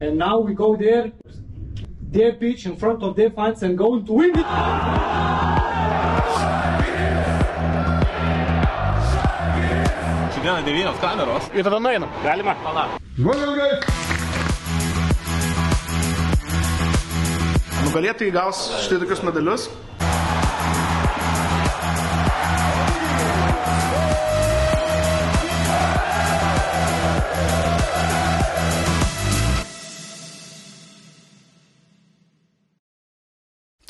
And now we go there, their pitch in front of their fans and going to win it. Šiandieną devynios kameros. Ir tada nueinam. Galima? Nugalėtojai gaus štai tokius medalius.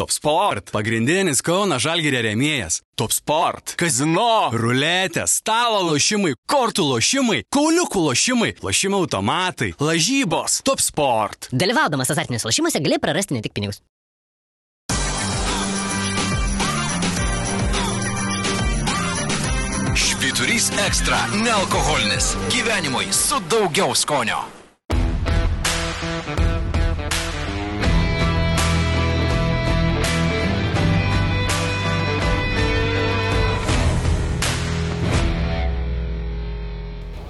Top Sport - pagrindinis Kauno Žalgirio rėmėjas. Top Sport - kazino, ruletė, stalo lošimai, kortų lošimai, kauliukų lošimai, lošimų automatai, lažybos. Top Sport. Dalyvaudamas azartiniuose lošimuose gali prarasti ne tik pinigus. Švyturys ekstra - nealkoholinis. Gyvenimui su daugiau skonio.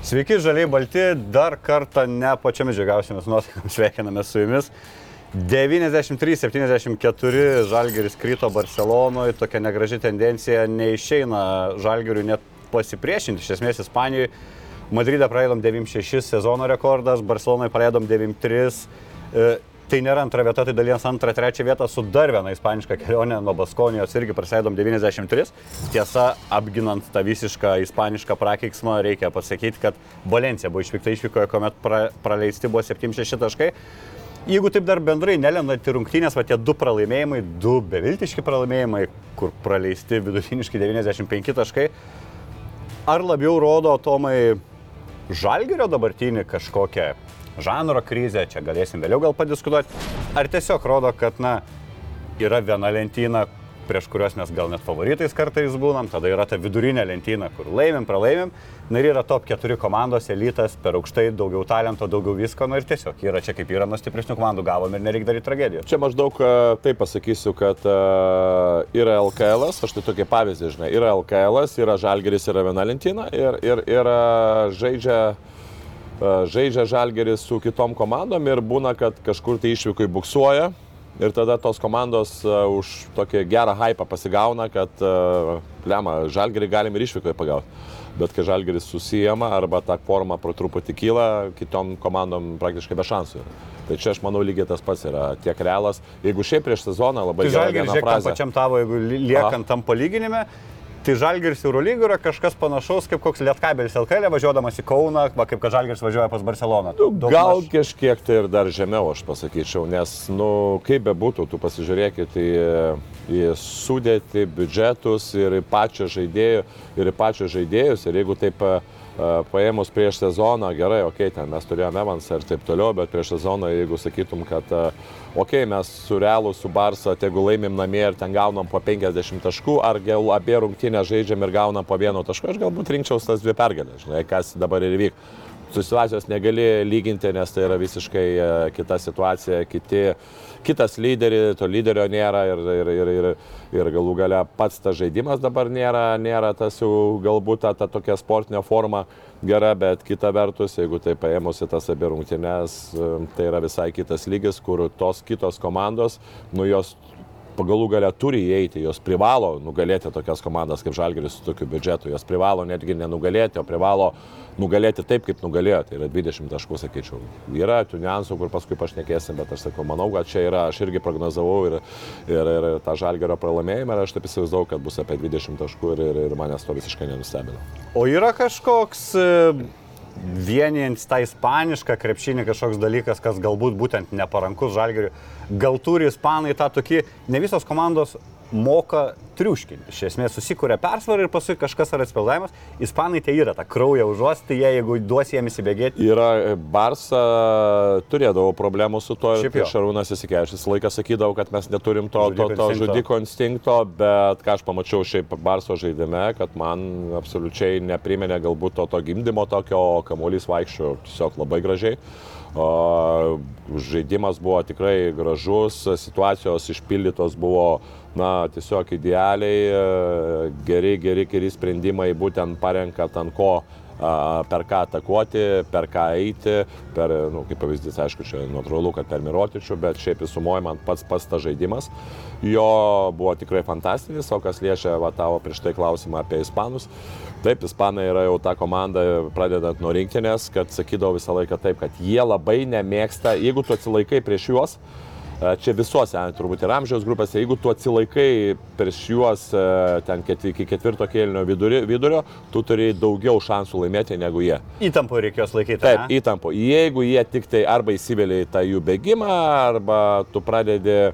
Sveiki, žaliai balti, dar kartą ne pačiamis džiugiausiamis nuotaikomis sveikiname su jumis. 93-74 Žalgeris kryto Barcelonoje, tokia negraži tendencija, neišeina Žalgeriui net pasipriešinti, iš esmės Ispanijoje. Madride praleidom 96 sezono rekordas, Barcelonoje praleidom 93. Tai nėra antra vieta, tai dalies antrą, trečią vietą su dar viena ispaniška kelionė nuo Baskonijos irgi praseidom 93. Tiesa, apginant tą visišką ispanišką prakeiksmą, reikia pasakyti, kad Valencija buvo išvykta išvykoje, kuomet pra, praleisti buvo 7-6 taškai. Jeigu taip dar bendrai nelendant į rungtynės, va tie du pralaimėjimai, du beviltiški pralaimėjimai, kur praleisti vidutiniškai 95 taškai, ar labiau rodo Tomai Žalgerio dabartinį kažkokią žanro krizę, čia galėsim vėliau gal padiskutuoti, ar tiesiog rodo, kad, na, yra viena lentyna, prieš kuriuos mes gal net favoritais kartais būnam, tada yra ta vidurinė lentyna, kur laimim, pralaimim, na ir yra top 4 komandos, elitas, per aukštai, daugiau talento, daugiau visko, na ir tiesiog yra čia kaip yra, nuo stipresnių komandų gavom ir nereikia daryti tragedijos. Čia maždaug e, taip pasakysiu, kad uh, yra LKL, aš tai tokie pavyzdį, žinai, yra LKL, yra Žalgeris, yra viena lentyna ir, ir, ir uh, žaidžia žaidžia žalgeris su kitom komandom ir būna, kad kažkur tai išvykai buksuoja ir tada tos komandos uh, už tokį gerą hypą pasigauna, kad uh, lemą žalgerį galim ir išvykai pagauti. Bet kai žalgeris susijama arba ta forma pro truputį kyla, kitom komandom praktiškai be šansų. Tai čia aš manau lygiai tas pats yra tiek realas. Jeigu šiaip prieš sezoną labai Tai žalgeris, žiūrėk, tam pačiam tavo, jeigu li- liekant tam palyginime, tai žalgeris Eurolygo yra kažkas panašaus kaip koks Lietkabelis LKL važiuodamas į Kauną, va, kaip kad žalgeris važiuoja pas Barceloną. Daug Gal maž- kažkiek tai ir dar žemiau, aš pasakyčiau, nes, nu, kaip bebūtų, tu pasižiūrėkit į, į sudėti biudžetus ir į pačią žaidėjų, ir į pačią žaidėjus. Ir jeigu taip a, paėmus prieš sezoną, gerai, okei, okay, ten mes turėjome Evansą ir taip toliau, bet prieš sezoną, jeigu sakytum, kad, okei, okay, mes su Realu, su Barsa, tegu laimim namie ir ten gaunam po 50 taškų, ar gal abie rungtynės žaidžiam ir gaunam po vieno taško, aš galbūt rinkčiau tas dvi pergalės, žinai, kas dabar ir vyk. Su situacijos negali lyginti, nes tai yra visiškai e, kita situacija, kiti, kitas lyderis, to lyderio nėra ir, ir, ir, ir, ir galų gale pats tas žaidimas dabar nėra, nėra tas jau galbūt ta, ta tokia sportinė forma gera, bet kita vertus, jeigu tai paėmus į tas abi rungtynes, tai yra visai kitas lygis, kur tos kitos komandos, nu jos pagalų galę turi įeiti, jos privalo nugalėti tokias komandas kaip Žalgeris su tokiu biudžetu, jos privalo netgi nenugalėti, o privalo nugalėti taip, kaip nugalėjo, tai yra 20 taškų, sakyčiau. Yra tų niuansų, kur paskui pašnekėsim, bet aš sakau, manau, kad čia yra, aš irgi prognozavau ir, ir, ir tą Žalgerio pralaimėjimą ir aš taip įsivaizdavau, kad bus apie 20 taškų ir, ir, ir manęs to visiškai nenustebino. O yra kažkoks e, vienijant tą ispanišką krepšinį kažkoks dalykas, kas galbūt būtent neparankus žalgeriui. Gal turi ispanai tą tokį, ne visos komandos moka triuškinti. Iš esmės susikūrė persvarą ir paskui kažkas ar atspildavimas. Ispanai tai yra, tą kraują užuosti, jie jeigu duos jiems įsibėgėti. Yra e, Barsa, turėdavo problemų su to ir. Šarūnas įsikevičius laiką sakydavo, kad mes neturim to, to, Žudiko to instinkto. žudiko instinkto, bet ką aš pamačiau šiaip Barso žaidime, kad man absoliučiai nepriminė galbūt to, to gimdymo tokio, kamuolys vaikščio tiesiog labai gražiai. O, žaidimas buvo tikrai gražus, situacijos išpildytos buvo na, tiesiog idealiai, e, geri, geri, geri sprendimai, būtent parenkant ant ko per ką atakuoti, per ką eiti, per, nu, kaip pavyzdys, aišku, čia natūralu, kad per Mirotičių, bet šiaip įsumuoja man pats tas žaidimas. Jo buvo tikrai fantastinis, o kas liečia va, tavo prieš tai klausimą apie Ispanus. Taip, Ispanai yra jau ta komanda, pradedant nuo rinktinės, kad sakydavo visą laiką taip, kad jie labai nemėgsta, jeigu tu atsilaikai prieš juos, E, Čia visuose, turbūt ir amžiaus grupėse, jeigu tu atsilaikai prieš juos e, ten iki ketvirto kėlinio vidurio, vidurio, tu turi daugiau šansų laimėti negu jie. Įtampų reikės laikyti. Taip, ne? įtampo. Jeigu jie tik tai arba įsivelia į tą jų bėgimą, arba tu pradedi e,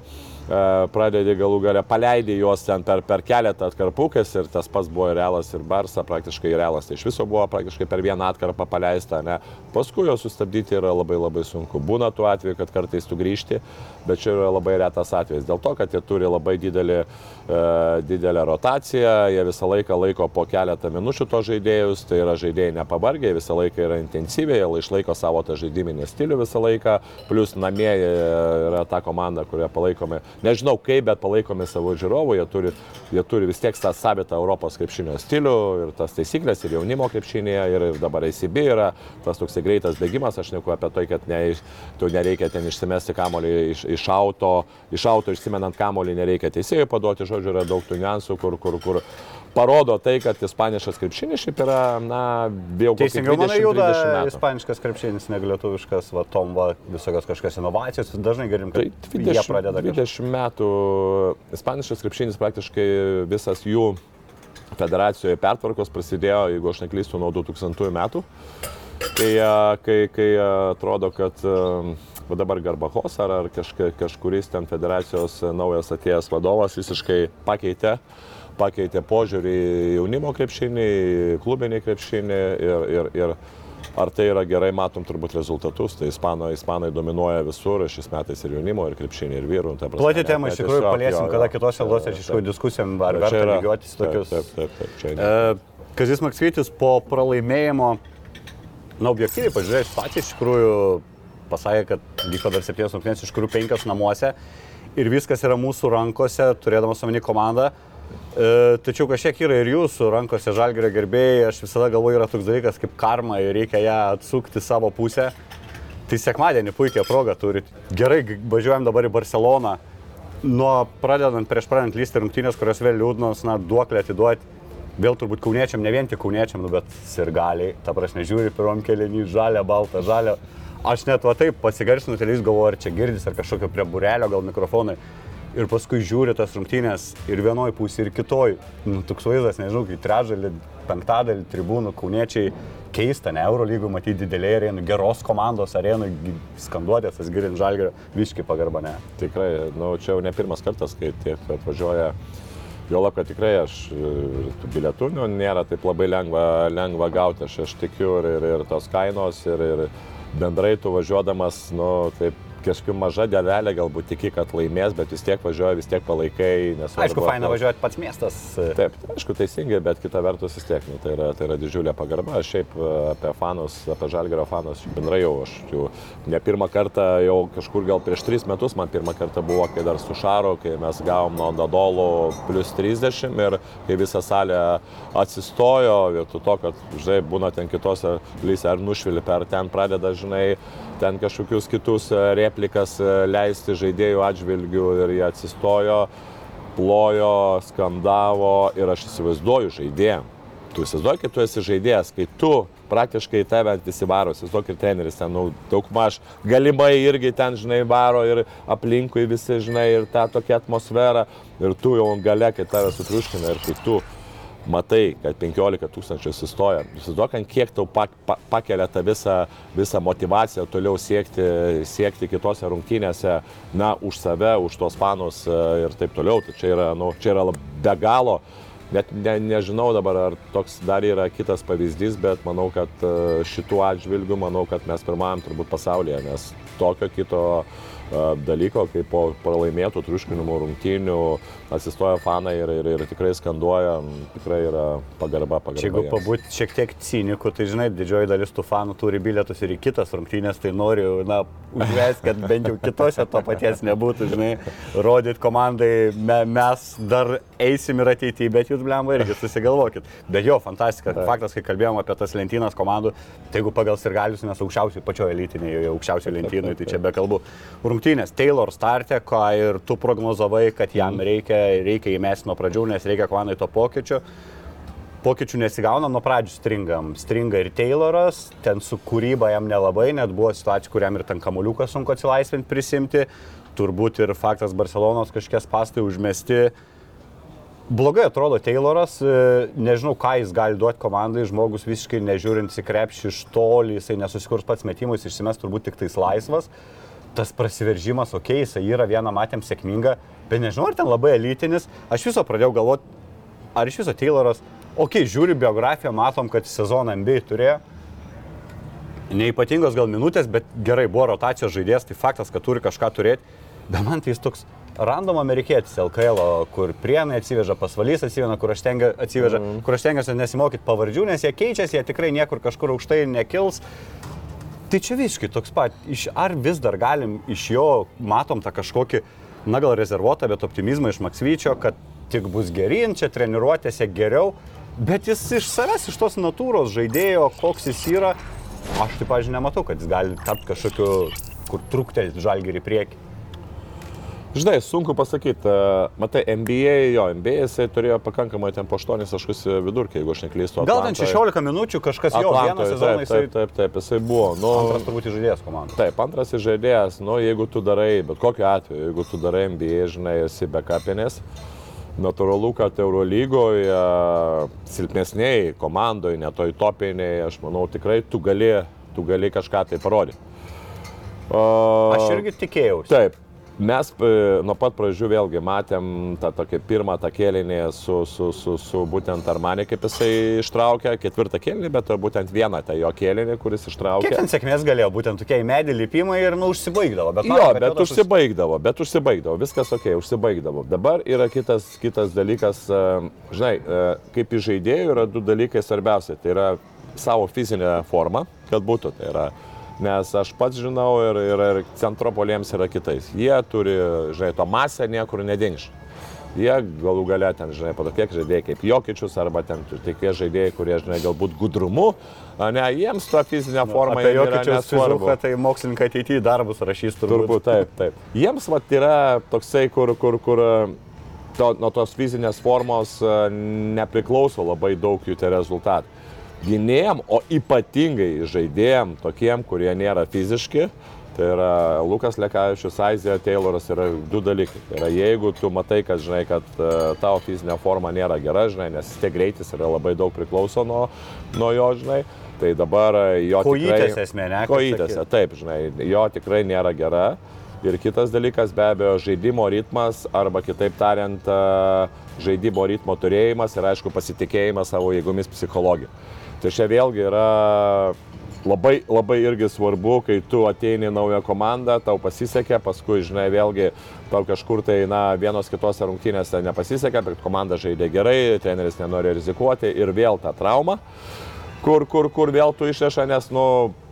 pradedi galų galę, paleidai juos ten per, per keletą atkarpukės ir tas pats buvo Realas ir Barsa, praktiškai Realas tai iš viso buvo praktiškai per vieną atkarpą paleista, ne. Paskui juos sustabdyti yra labai labai sunku. Būna tuo atveju, kad kartais tu grįžti, bet čia yra labai retas atvejis. Dėl to, kad jie turi labai didelį, e, didelę rotaciją, jie visą laiką laiko po keletą minučių to žaidėjus, tai yra žaidėjai nepavargę, visą laiką yra intensyviai, jie išlaiko savo tą žaidiminį stilių visą laiką, plus namie yra ta komanda, kurią palaikome, nežinau kaip, bet palaikome savo žiūrovų, jie turi, jie turi vis tiek tą savitą Europos krepšinio stilių ir tas taisyklės ir jaunimo krepšinėje ir, ir dabar ACB yra tas toks greitas bėgimas, aš neku apie tai, kad ne, tu nereikia ten išsimesti kamolį iš, iš auto, iš auto išsimenant kamolį nereikia teisėjų paduoti, žodžiu, yra daug tų niuansų, kur, kur, kur parodo tai, kad ispaniškas krepšinis šiaip yra, na, jau kokį Teisingiau, manai, 20, juda 30 metų. ispaniškas krepšinis, negu lietuviškas, va, tom, va, visokios kažkokios inovacijos, dažnai galim, kad Tai jie 20, pradeda kažką. 20 metų ispaniškas krepšinis praktiškai visas jų federacijoje pertvarkos prasidėjo, jeigu aš neklystu, nuo 2000 metų. Kai, a, kai, kai a, atrodo, kad va dabar Garbahos ar, ar kažka, kažkuris ten federacijos a, naujas atėjęs vadovas visiškai pakeitė, pakeitė požiūrį į jaunimo krepšinį, į klubinį krepšinį ir, ir, ir Ar tai yra gerai, matom turbūt rezultatus. Tai ispanai, ispanai dominuoja visur, šiais metais ir jaunimo, ir krepšinį, ir vyrų. ta prasme, Plati tema, iš tikrųjų, paliesim, kada kitose laidose, iš tikrųjų, diskusijom, ar verta lygiuotis tokius. Taip, taip, taip, taip, E, Kazis Maksvytis po pralaimėjimo, na, objektyviai pažiūrėjus situaciją, iš tikrųjų pasakė, kad vyko dar septynios rungtynės, iš kurių penkios namuose ir viskas yra mūsų rankose, turėdamas omeny komandą. E, tačiau kažkiek yra ir jūsų rankose žalgerio gerbėjai, aš visada galvoju, yra toks dalykas kaip karma ir reikia ją atsukti savo pusę. Tai sekmadienį puikia proga turit. Gerai, važiuojam dabar į Barceloną. Nuo pradedant prieš pradedant lysti rungtynės, kurios vėl liūdnos, na, duoklę atiduoti. Vėl turbūt kauniečiam, ne vien tik kauniečiam, nu, bet ir galiai, ta prasme, žiūri pirmam kelinį, žalę, baltą, žalę. Aš net va taip pasigarsinu televizijos, galvoju, ar čia girdis, ar kažkokio prie burelio, gal mikrofonai. Ir paskui žiūri tas rungtynės ir vienoj pusėje, ir kitoj. Nu, toks vaizdas, nežinau, kai trečdalį, penktadalį tribūnų kauniečiai keista, ne Eurolygų matyti didelė arena, geros komandos arena, skanduotės, tas girint žalgerio, viški pagarba, ne. Tikrai, nu, čia jau ne pirmas kartas, kai tiek atvažiuoja. Juolab, kad tikrai aš tų bilietų nu, nėra taip labai lengva, lengva gauti, aš, aš tikiu ir, ir, ir tos kainos, ir, ir bendrai tu važiuodamas, nu, taip kažkokia maža dėlelė, galbūt tiki, kad laimės, bet vis tiek važiuoja, vis tiek palaikai. nesvarbu, Aišku, faina važiuoti pats miestas. Taip, tai aišku, teisingai, bet kita vertus vis tiek, nu, tai, yra, tai yra didžiulė pagarba. Aš šiaip e, apie fanus, apie žalgerio fanus bendrai jau, aš jau ne pirmą kartą, jau kažkur gal prieš tris metus, man pirmą kartą buvo, kai dar su Šaru, kai mes gavom nuo Dadolo plus 30 ir kai visa salė atsistojo, vietoj to, kad, žinai, būna ten kitose lyse ar nušvilpia, ar ten pradeda, žinai, ten kažkokius kitus e, replikas e, leisti žaidėjų atžvilgių ir jie atsistojo plojo, skandavo ir aš įsivaizduoju žaidėjim. Tu įsivaizduoji, kai tu esi žaidėjas, kai tu praktiškai tave visi varo, įsivaizduok ir treneris ten, nu, daug maž, galimai irgi ten, žinai, varo ir aplinkui visi, žinai, ir tą tokią atmosferą, ir tu jau gale, kai tave sutriuškina, ir kai tu matai, kad 15 tūkstančių įsistoja, įsivaizduok, kiek tau pak, pa, pakelia tą visą, visą motivaciją toliau siekti, siekti kitose rungtynėse, na, už save, už tuos fanus e, ir taip toliau. Tai čia yra, nu, čia yra be galo net ne, nežinau dabar, ar toks dar yra kitas pavyzdys, bet manau, kad e, šituo atžvilgiu, manau, kad mes pirmajam turbūt pasaulyje, nes tokio kito e, dalyko, kaip po pralaimėtų triuškinimų rungtynių atsistoja fanai ir, ir, ir tikrai skanduoja, tikrai yra pagarba, pagarba. Jeigu pabūti šiek tiek ciniku, tai žinai, didžioji dalis tų fanų turi bilietus ir į kitas rungtynės, tai noriu, na, užvesti, kad bent jau kitose to paties nebūtų, žinai, rodyti komandai, me, mes dar eisim ir ateityje, bet jūs blemba irgi susigalvokit. Bet jo, fantastika. Faktas, kai kalbėjom apie tas lentynas komandų, tai jeigu pagal sirgalius mes aukščiausiai pačioje elitinėje, aukščiausioje lentynoje, tai čia be kalbų. Rungtynės, Taylor startė, ką ir tu prognozavai, kad jam reikia, reikia įmesti nuo pradžių, nes reikia komandai to pokyčio pokyčių nesigauna, nuo pradžių stringam. Stringa ir Tayloras, ten su kūryba jam nelabai, net buvo situacija, kuriam ir ten kamuliukas sunku atsilaisvinti, prisimti. Turbūt ir faktas Barcelonos kažkiek pastai užmesti. Blogai atrodo Tayloras, e, nežinau, ką jis gali duoti komandai, žmogus visiškai nežiūrint į krepšį iš toli, jisai nesusikurs pats metimus, išsimes turbūt tik tais laisvas. Tas prasiveržimas, okei, okay, jisai yra vieną matėm sėkmingą, bet nežinau, ar ten labai elitinis. Aš viso pradėjau galvoti, ar iš viso Tayloras Ok, žiūri biografiją, matom, kad sezoną NBA turėjo. Neipatingos gal minutės, bet gerai buvo rotacijos žaidėjas, tai faktas, kad turi kažką turėti. Bet man tai jis toks random amerikietis LKL, kur prienai atsiveža, pasvalys atsiveža, kur aš, tengia, atsiveža, mm. kur aš tengiuosi nesimokyti pavardžių, nes jie keičiasi, jie tikrai niekur kažkur aukštai nekils. Tai čia visiškai toks pat. Iš, ar vis dar galim iš jo, matom tą kažkokį, na gal rezervuotą, bet optimizmą iš Maksvyčio, kad tik bus gerin, čia treniruotėse geriau. Bet jis iš savęs, iš tos natūros žaidėjo, koks jis yra, aš taip, pažiūrėjau, nematau, kad jis gali tapti kažkokiu, kur truktelti žalgerį prieki. Žinai, sunku pasakyti. Matai, NBA, jo, NBA jisai turėjo pakankamai ten po 8 taškus vidurkį, jeigu aš neklystu. Gal ten 16 minučių kažkas jau vieną sezoną jisai... Taip, taip, taip, jisai buvo. Nu, antras turbūt žaidėjas komandos. Taip, antras žaidėjas, nu, jeigu tu darai, bet kokiu atveju, jeigu tu darai NBA, žinai, esi bekapinės. Uh, natūralu, kad Eurolygoje silpnesniai komandoje, netoj topiniai, aš manau, tikrai tu gali, tu gali kažką tai parodyti. Uh, aš irgi tikėjausi. Taip, Mes e, nuo pat pradžių vėlgi matėm tą tokį pirmą tą kėlinį su, su, su, su būtent Armanė, kaip jisai ištraukė, ketvirtą kėlinį, bet būtent vieną tą jo kėlinį, kuris ištraukė. Kiek ten sėkmės galėjo, būtent tokie į medį lipimai ir nu užsibaigdavo. Bet, jo, bet, bet užsibaigdavo, bet užsibaigdavo, viskas ok, užsibaigdavo. Dabar yra kitas, kitas dalykas, e, žinai, e, kaip iš žaidėjų yra du dalykai svarbiausia. Tai yra savo fizinė forma, kad būtų. Tai yra Nes aš pats žinau ir, ir, ir centropolėms yra kitais. Jie turi, žinai, to masę niekur nedingš. Jie galų gale ten, žinai, patokie žaidėjai kaip Jokičius arba ten tokie žaidėjai, kurie, žinai, galbūt gudrumu, ne, jiems ta fizinė nu, forma nu, yra nesvarbu. Tai mokslininkai ateityje darbus rašys turbūt. Turbūt taip, taip. Jiems vat yra toksai, kur, kur, kur to, nuo tos fizinės formos nepriklauso labai daug jų tie rezultatai gynėjam, o ypatingai žaidėjam, tokiem, kurie nėra fiziški. Tai yra Lukas Lekavičius, Aizija Tayloras yra du dalykai. Tai yra jeigu tu matai, kad, žinai, kad uh, tavo fizinė forma nėra gera, žinai, nes tie greitis yra labai daug priklauso nuo, nuo jo, žinai, tai dabar jo... Kojytės esmė, ne? Kojytėse, taip, žinai, jo tikrai nėra gera. Ir kitas dalykas be abejo žaidimo ritmas arba kitaip tariant žaidimo ritmo turėjimas ir aišku pasitikėjimas savo jėgomis psichologija. Tai čia vėlgi yra labai, labai irgi svarbu, kai tu ateini naują komandą, tau pasisekė, paskui, žinai, vėlgi tau kažkur tai, na, vienos kitose rungtynėse nepasisekė, bet komanda žaidė gerai, treneris nenori rizikuoti ir vėl ta trauma, kur, kur, kur vėl tu išreša, nes, nu,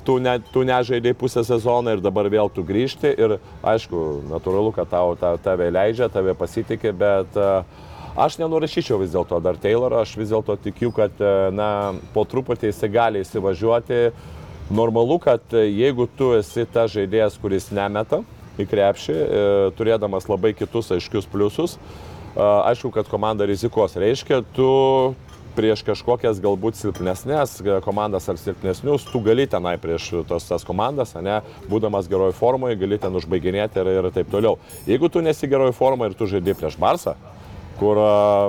tu, ne, tu nežaidai pusę sezoną ir dabar vėl tu grįžti ir, aišku, natūralu, kad tau ta, tave leidžia, tave pasitikė, bet uh, Aš nenurašyčiau vis dėlto dar Taylorą, aš vis dėlto tikiu, kad e, na, po truputį jisai gali įsivažiuoti. Normalu, kad e, jeigu tu esi ta žaidėjas, kuris nemeta į krepšį, e, turėdamas labai kitus aiškius pliusus, aišku, kad komanda rizikos. Reiškia, tu prieš kažkokias galbūt silpnesnės komandas ar silpnesnius, tu gali tenai prieš tos tas komandas, ne, būdamas geroj formoje, gali ten užbaiginėti ir, ir taip toliau. Jeigu tu nesi geroj formoje ir tu žaidži prieš Barsą, kur,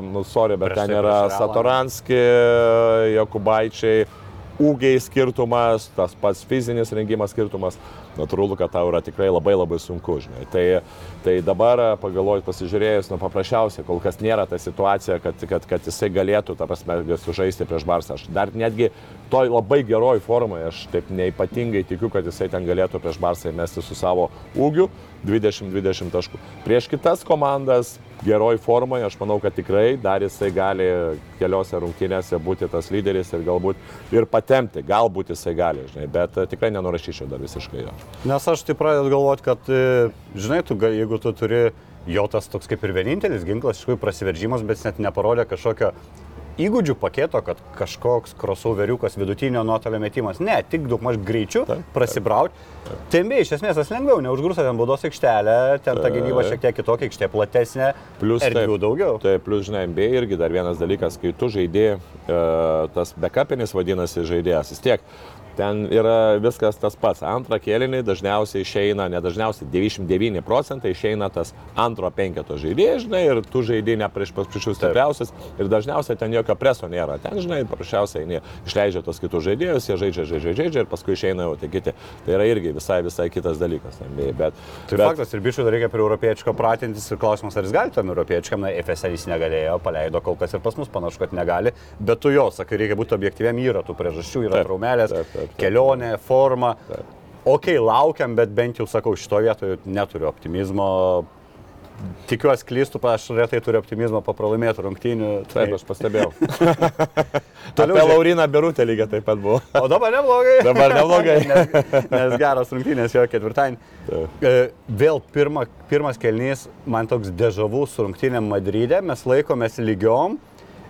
nu, sorry, bet ten yra Satoranski, Jokubaičiai, ūgiai skirtumas, tas pats fizinis rengimas skirtumas, natūralu, kad tau yra tikrai labai labai sunku, žinai. Tai, tai dabar pagalvojus, pasižiūrėjus, nu paprasčiausia, kol kas nėra ta situacija, kad, kad, kad jisai galėtų, ta prasme, sužaisti prieš Barsą. Aš dar netgi toj labai geroj formoje, aš taip neipatingai tikiu, kad jisai ten galėtų prieš Barsą įmesti su savo ūgiu 20-20 taškų. Prieš kitas komandas geroj formoje, aš manau, kad tikrai dar jisai gali keliose rungtynėse būti tas lyderis ir galbūt ir patemti, galbūt jisai gali, žinai, bet e, tikrai nenurašyčiau dar visiškai jo. Nes aš tai pradedu galvoti, kad, e, žinai, tu, jeigu tu turi jo tas toks kaip ir vienintelis ginklas, iš tikrųjų prasiveržimas, bet net neparodė kažkokio įgūdžių paketo, kad kažkoks crossoveriukas vidutinio nuotolio metimas. Ne, tik daug maž greičiu prasibrauti. Tembiai iš esmės tas lengviau, neužgrūsta ten baudos aikštelė, ten ta gynyba šiek tiek kitokia, aikštė platesnė, Plius erdvių daugiau. Tai plus, žinai, NBA irgi dar vienas dalykas, kai tu žaidėjai, tas backupinis vadinasi žaidėjas, vis tiek ten yra viskas tas pats. Antrą kėlinį dažniausiai išeina, ne dažniausiai 99 procentai išeina tas antro penketo žaidėjas, žinai, ir tu žaidėjai ne prieš pačius stipriausias ir dažniausiai ten jokio preso nėra. Ten, žinai, paprasčiausiai išleidžia tos kitus žaidėjus, jie žaidžia, žaidžia, žaidžia ir paskui išeina jau tie kiti. Tai yra irgi visai, visai kitas dalykas. Bet, Tai bet, faktas ir bičių reikia prie europiečio pratintis ir klausimas, ar jis gali tam europiečiam, na, FSL jis negalėjo, paleido kol kas ir pas mus panašu, kad negali, bet tu jo, sakai, reikia būti objektyviam, yra tų priežasčių, yra Taip, traumelės, taip, taip, taip. kelionė, forma. Ok, laukiam, bet bent jau sakau, šitoje vietoje neturiu optimizmo. Tikiuosi klystų, aš retai turiu optimizmo po pralaimėtų rungtynių. tai- taip, aš pastebėjau. Toliau Apie žiūrėk. Lauriną Birutę lygiai taip pat buvo. O dabar neblogai. Dabar neblogai. nes, nes geras rungtynės jo ketvirtadienį. E, Vėl pirma, pirmas kelnys, man toks dežavų su rungtynėm Madride, mes laikomės lygiom,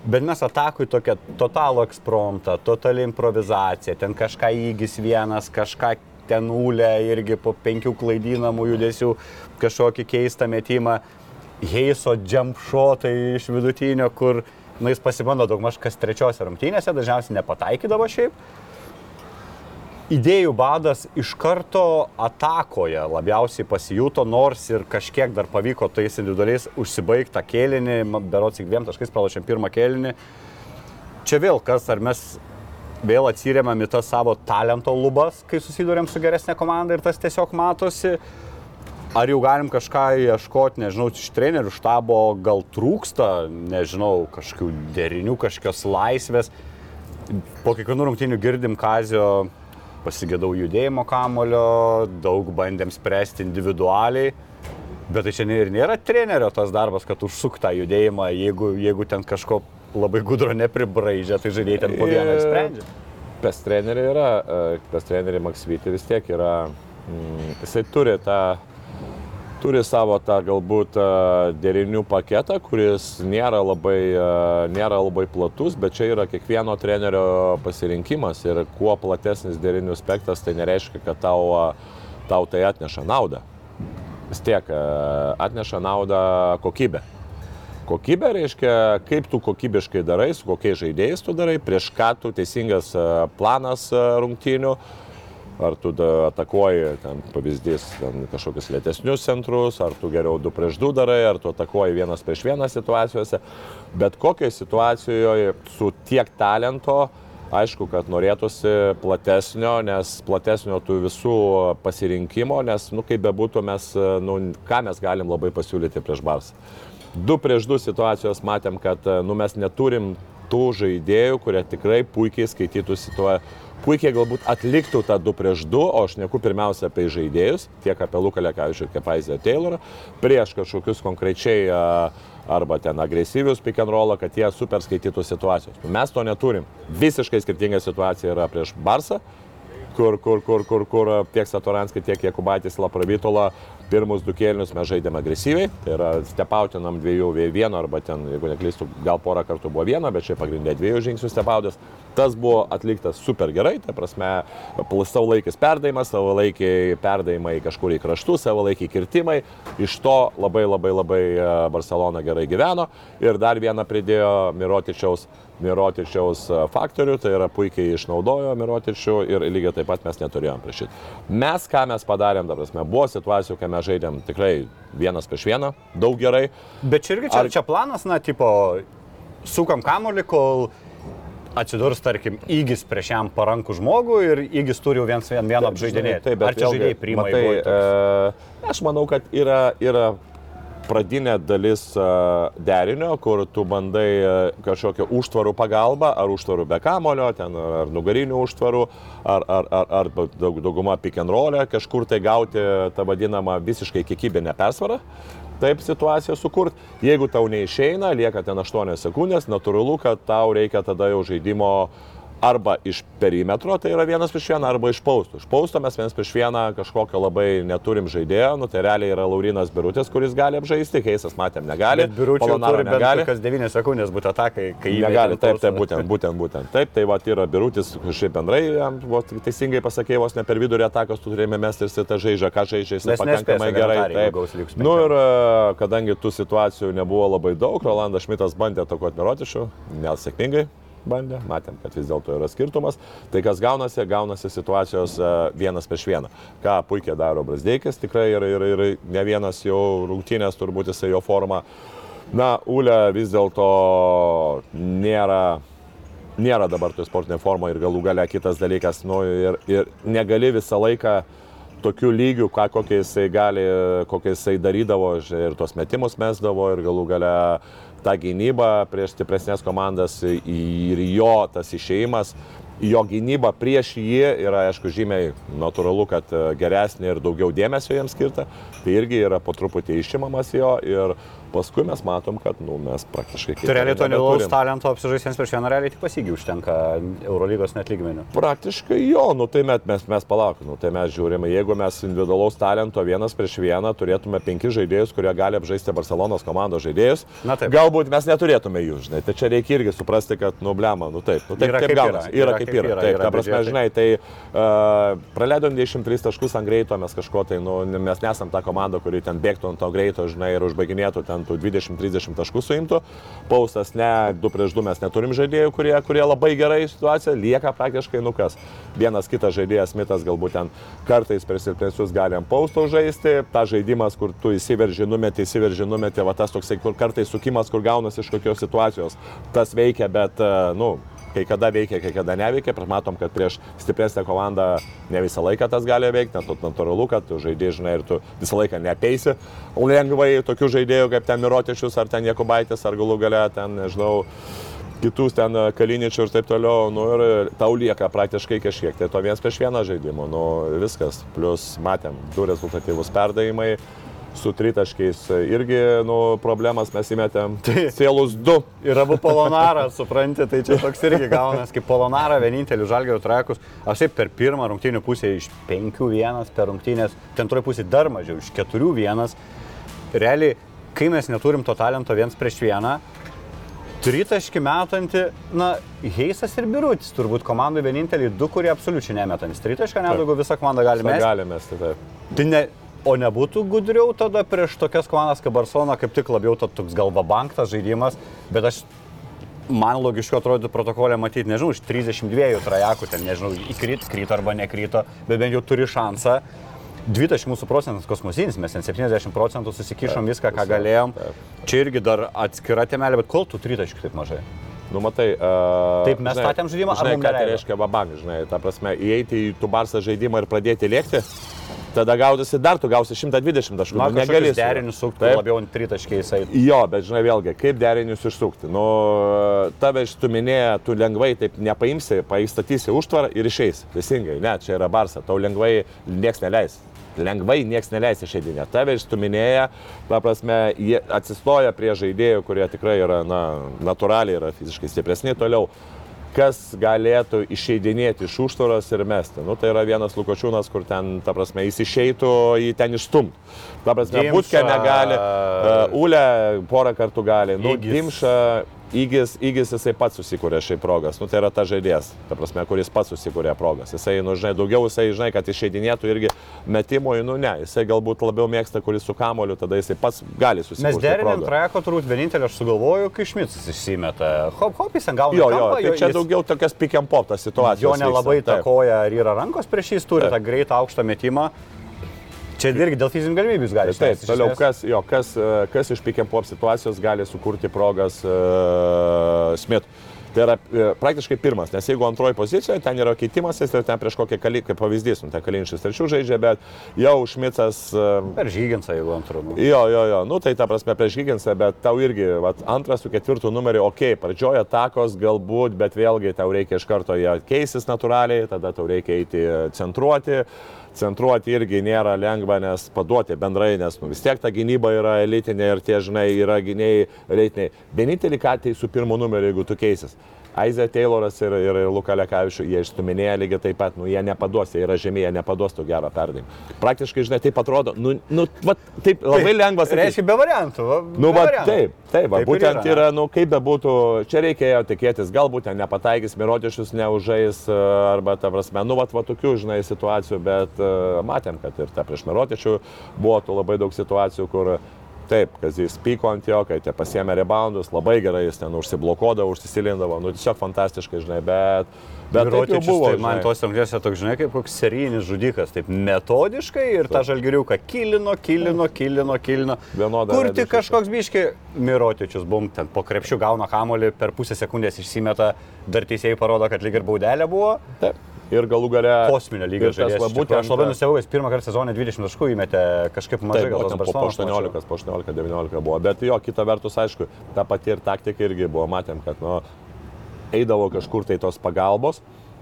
bet mes atakui tokia totalų ekspromptą, totali improvizacija, ten kažką įgis vienas, kažką ten ulė irgi po penkių klaidinamų judesių, kažkokį keistą metimą. Heiso jump shotai iš vidutinio, kur nu, jis pasibando daugmaž kas trečiose rungtynėse, dažniausiai nepataikydavo šiaip. Idėjų badas iš karto atakoje labiausiai pasijuto, nors ir kažkiek dar pavyko tais individualiais užsibaigti tą kėlinį, berots tik dviem taškais pralašėm pirmą kėlinį. Čia vėl kas, ar mes vėl atsiriamam į tas savo talento lubas, kai susidurėm su geresnė komanda ir tas tiesiog matosi. Ar jau galim kažką ieškoti, nežinau, iš trenerių štabo gal trūksta, nežinau, kažkokių derinių, kažkokios laisvės. Po kiekvienų rungtynių girdim Kazio, pasigėdau judėjimo kamulio, daug bandėm spręsti individualiai. Bet tai čia ne- ir nėra trenerio tas darbas, kad užsuk tą judėjimą, jeigu, jeigu ten kažko labai gudro nepribraižia, tai žaidėjai ten po vieną ir sprendžia. Pes treneriai yra, e, pes treneriai Maksvyti vis tiek yra, mm, jisai turi tą, turi savo tą galbūt e, derinių paketą, kuris nėra labai, e, nėra labai platus, bet čia yra kiekvieno trenerio pasirinkimas ir kuo platesnis derinių spektras, tai nereiškia, kad tau, e, tau tai atneša naudą. Vis tiek atneša naudą kokybę. Kokybė reiškia, kaip tu kokybiškai darai, su kokiais žaidėjais tu darai, prieš ką tu teisingas planas rungtynių, ar tu atakuoji, ten pavyzdys, ten kažkokius lėtesnius centrus, ar tu geriau 2 prieš 2 darai, ar tu atakuoji vienas prieš vieną situacijose. Bet kokioje situacijoje su tiek talento, aišku, kad norėtųsi platesnio, nes platesnio tų visų pasirinkimo, nes, nu, kaip bebūtų, mes, nu, ką mes galim labai pasiūlyti prieš Barsą. Du prieš du situacijos matėm, kad nu, mes neturim tų žaidėjų, kurie tikrai puikiai skaitytų situaciją, puikiai galbūt atliktų tą 2 prieš 2, o aš neku pirmiausia apie žaidėjus, tiek apie Luką Lekavičių, tiek Paizę Taylorą, prieš kažkokius konkrečiai arba ten agresyvius pick and rollą, kad jie super skaitytų situacijos. Mes to neturim. Visiškai skirtinga situacija yra prieš Barsą, kur, kur, kur, kur, kur tiek Satoranskį, tiek Jekubaitis Lapravitola pirmus du kėlinius mes žaidėme agresyviai, tai yra stepautinam dviejų vieno arba ten, jeigu neklystu, gal porą kartų buvo vieno, bet čia pagrindė dviejų žingsnių stepaudas. Tas buvo atliktas super gerai, tai prasme, savo laikis perdavimas, savo laikiai perdavimai kažkur į kraštus, savo laikiai kirtimai, iš to labai labai labai e, Barcelona gerai gyveno. Ir dar vieną pridėjo Mirotičiaus Mirotičiaus e, faktorių, tai yra puikiai išnaudojo Mirotičių ir lygiai taip pat mes neturėjom prieš šitą. Mes ką mes padarėm, dabar mes buvo situacijų, kai mes žaidėm tikrai vienas prieš vieną, daug gerai. Bet čia irgi čia, Ar- čia planas, na, tipo, sukam kamolį, kol atsidurs, tarkim, įgis prieš jam parankų žmogų ir įgis turi jau viens vien vieną apžaidinėti. Taip, bet Ar čia žaidėjai priima toks? e, Aš manau, kad yra, yra pradinė dalis e, derinio, kur tu bandai e, kažkokio užtvarų pagalbą, ar užtvarų be kamulio, ten, ar nugarinių užtvarų, ar, ar, ar, ar daug, dauguma pick and roll'e, kažkur tai gauti tą vadinamą visiškai kiekybinę persvarą. Taip situaciją sukurti. Jeigu tau neišeina, lieka ten 8 sekundės, natūralu, kad tau reikia tada jau žaidimo arba iš perimetro, tai yra vienas prieš vieną, arba iš pausto. Iš pausto mes vienas prieš vieną kažkokio labai neturim žaidėjo, nu tai realiai yra Laurinas Birutis, kuris gali apžaisti, Keisas matėm negali, Polonaro turi negali. kas 9 sekundės būti atakai, kai jį Negali, taip, taip, būtent, būtent, būtent. Taip, tai va, yra birutis, šiaip bendrai, jam, vos teisingai pasakė, vos ne per vidurį atakos tu turėjai mesti ir jis tą žaidžia, ką žaidžia, jis pakankamai gerai. Taip. liks Nu ir kadangi tų situacijų nebuvo labai daug, Rolandas Šmitas bandė atakuoti Mirotišų, nesėkmingai bandė, matėm, kad vis dėlto yra skirtumas. Tai kas gaunasi, gaunasi situacijos e, vienas prieš vieną. Ką puikiai daro Brasdeikis, tikrai ir, ir, ir ne vienas jau rungtynės, turbūt jisai jo forma. Na, Ule vis dėlto nėra nėra dabar toj sportinė forma ir galų gale kitas dalykas, nu ir, ir negali visą laiką tokių lygių, ką, kokie jisai gali, kokie jisai darydavo ir tuos metimus mesdavo ir galų gale tą gynybą prieš stipresnės komandas ir jo tas išėjimas, jo gynyba prieš jį yra, aišku, žymiai natūralu, kad geresnė ir daugiau dėmesio jiems skirta, tai irgi yra po truputį išimamas jo ir paskui mes matom, kad nu, mes praktiškai... Tai realiai to nedaug talento apsižaisiems prieš vieną realiai tik pasigį užtenka Eurolygos net lygmenių. Praktiškai jo, nu tai mes, mes, mes palaukim, nu tai mes žiūrime, jeigu mes individualaus talento vienas prieš vieną turėtume penkis žaidėjus, kurie gali apžaisti Barcelonos komandos žaidėjus, Na taip. galbūt mes neturėtume jų, žinai, tai čia reikia irgi suprasti, kad, nu blema, nu taip, nu taip, Yra taip kaip gaunasi, yra, yra, kaip yra, taip, yra ta prasme, biudžetai. žinai, tai uh, praleidom 23 taškus ant greito, mes kažko tai, nu, mes nesam ta komanda, kuri ten bėgtų ant to greito, žinai, ir užbaiginėtų ten tų 20-30 taškų suimtų. Paustas ne, 2 prieš 2 mes neturim žaidėjų, kurie, kurie labai gerai situaciją, lieka praktiškai nukas. Vienas kitas žaidėjas, Mitas, galbūt ten kartais per silpnesnius gali ant pausto žaisti, ta žaidimas, kur tu įsiverži, numeti, įsiverži, numeti, va tas toksai, kur kartais sukimas, kur gaunasi iš kokios situacijos, tas veikia, bet, e, nu, kai kada veikia, kai kada neveikia, bet matom, kad prieš stipresnę komandą ne visą laiką tas gali veikti, nes natūralu, kad tu žaidži, žinai, ir tu visą laiką nepeisi. Lengvai tokių žaidėjų kaip ten Mirotišius, ar ten Jekubaitis, ar galų gale ten, nežinau, kitus ten e, kaliničių ir taip toliau, nu ir tau lieka praktiškai kažkiek. Tai to vienas prieš vieną žaidimo, nu viskas. Plus matėm, du rezultatyvus perdavimai. Su tritaškiais irgi, nu, problemas mes įmetėm. Tai Sielus du. Ir abu Polonarą, supranti, tai čia toks irgi gaunas, kaip Polonarą vienintelių žalgerio trakus. Aš taip per pirmą rungtynių pusę iš 5-1 per rungtynės, ten antroji pusė dar mažiau, iš 4-1. Realiai, kai mes neturim to talento viens prieš vieną, tritaškį metanti, na, Heisas ir Birutis turbūt komandai vieninteliai du, kurie absoliučiai nemetantis. Tritašką nedaugiau visą komandą gali mesti. Galime, tai taip. Tai ne, o nebūtų gudriau tada prieš tokias komandas kaip Barcelona, kaip tik labiau to toks galva banktas žaidimas, bet aš, man logiškiau atrodo protokolę matyti, nežinau, iš 32 trajakų, ten nežinau, įkrito, krito arba nekrito, bet bent jau turi šansą. Dvitaškų mūsų procentas kosmosinis, mes ten 70 procentų susikišom viską, ką galėjom. Čia irgi dar atskira temelė, bet kol tų tritaškų taip mažai? Nu, matai. Uh, Taip, mes statėm žaidimą, žinai, ką tai reiškia babang, žinai, ta prasme, įeiti į tų barsą žaidimą ir pradėti lėkti, tada gautusi dar, tu gausi 120 taškų. Man nu, negali derinius sukti Taip. labiau ant tritaškiais. eit. Jo, bet žinai vėlgi, kaip derinius išsukti. Nu, tave išstuminėja, tu lengvai taip nepaimsi, paįstatysi užtvarą ir išeis. Teisingai, ne, čia yra barsa, tau lengvai nieks neleis. Lengvai nieks neleis išeidinė. Tave išstuminėja, ta prasme, jie atsistoja prie žaidėjų, kurie tikrai yra, na, natūraliai yra fiziškai stipresni toliau. Kas galėtų išeidinėti iš užtvaros ir mesti? Nu, tai yra vienas Lukočiūnas, kur ten, ta prasme, jis išeitų, jį ten išstumtų. Ta prasme, Butkė negali, uh, Ule porą kartų gali. Nu. Dimša, Įgis, įgis jisai pats susikūrė šiai progas. Nu, tai yra ta žaidėjas, ta prasme, kuris pats susikūrė progas. Jisai, nu, žinai, daugiau jisai, žinai, kad išeidinėtų irgi metimui, nu, ne. Jisai galbūt labiau mėgsta, kuris su kamoliu, tada jisai pats gali susikurti. Mes progą. trajeko turbūt vienintelį aš sugalvoju, kai Šmicas įsimeta. Hop, hop, jis ten gauna. Jo, jo, kampą, tai čia jis- daugiau tokias and pop tas situacija. Jo nelabai takoja, ar yra rankos prieš jį, turi Taip. tą greitą aukštą metimą. Čia irgi dėl fizinių galimybių jis gali Tai Taip, toliau esmės. kas, jo, kas, e, kas iš pick and pop situacijos gali sukurti progas uh, Smith. Tai yra e, praktiškai pirmas, nes jeigu antroji pozicijoje, ten yra keitimasis ir ten prieš kokią kalį, kaip pavyzdys, nu, ten kalinčius trečių žaidžia, bet jau Šmicas uh, Per žyginsą, jeigu antrų. Nu. Jo, jo, jo, nu tai ta prasme prieš Higginsą, bet tau irgi, vat, antras su ketvirtu numeriu, okei, okay, pradžioje atakos galbūt, bet vėlgi tau reikia iš karto ją keisis natūraliai, tada tau reikia eiti centruoti. Centruoti irgi nėra lengva, nes paduoti bendrai, nes nu, vis tiek ta gynyba yra elitinė ir tie, žinai, yra gynėjai elitiniai. Vienintelį ką tai su pirmu numeriu, jeigu tu keisis. Aizė Tayloras ir, ir, Luka Lekavičius, jie išstuminėja lygiai taip pat, nu, jie nepaduos, jie yra žemėje, nepaduos tų gerą perdavimą. Praktiškai, žinai, taip atrodo, nu, nu va, taip labai lengvas. Tai reiškia be variantų. va, Nu, be va, variantų. taip, taip, va, Taip būtent yra. yra, nu, kaip bebūtų, čia reikėjo tikėtis, galbūt ten nepataikys, mirotišius neužais, e, arba, ta prasme, nu, va, va, tokių, žinai, situacijų, bet uh, matėm, kad ir ta prieš mirotišių buvo tų labai daug situacijų, kur Taip, kad jis pyko ant jo, kai tie pasiemė reboundus, labai gerai jis ten užsiblokuodavo, užsisilindavo, nu tiesiog fantastiškai, žinai, bet, bet Mirotičius, buvo. tai man tos rungtynėse toks, žinai, kaip koks serijinis žudikas, taip metodiškai ir tą žalgiriuką kilino, kilino, kilino, kilino. Vienodą Kur tik kažkoks biški Mirotičius, bum, ten po krepšių gauna kamolį, per pusę sekundės išsimeta, dar teisėjai parodo, kad lyg ir baudelė buvo. Taip. Ir galų gale. Kosminio lygio žaidėjas. būtent- Aš labai nustebau, jis pirmą kartą sezone 20 taškų įmetė kažkaip mažai, Taip, gal po, po Barcelonos 18, mačiau. po 18, 19 buvo. Bet jo, kita vertus, aišku, ta pati ir taktika irgi buvo, matėm, kad nu, eidavo kažkur tai tos pagalbos, e,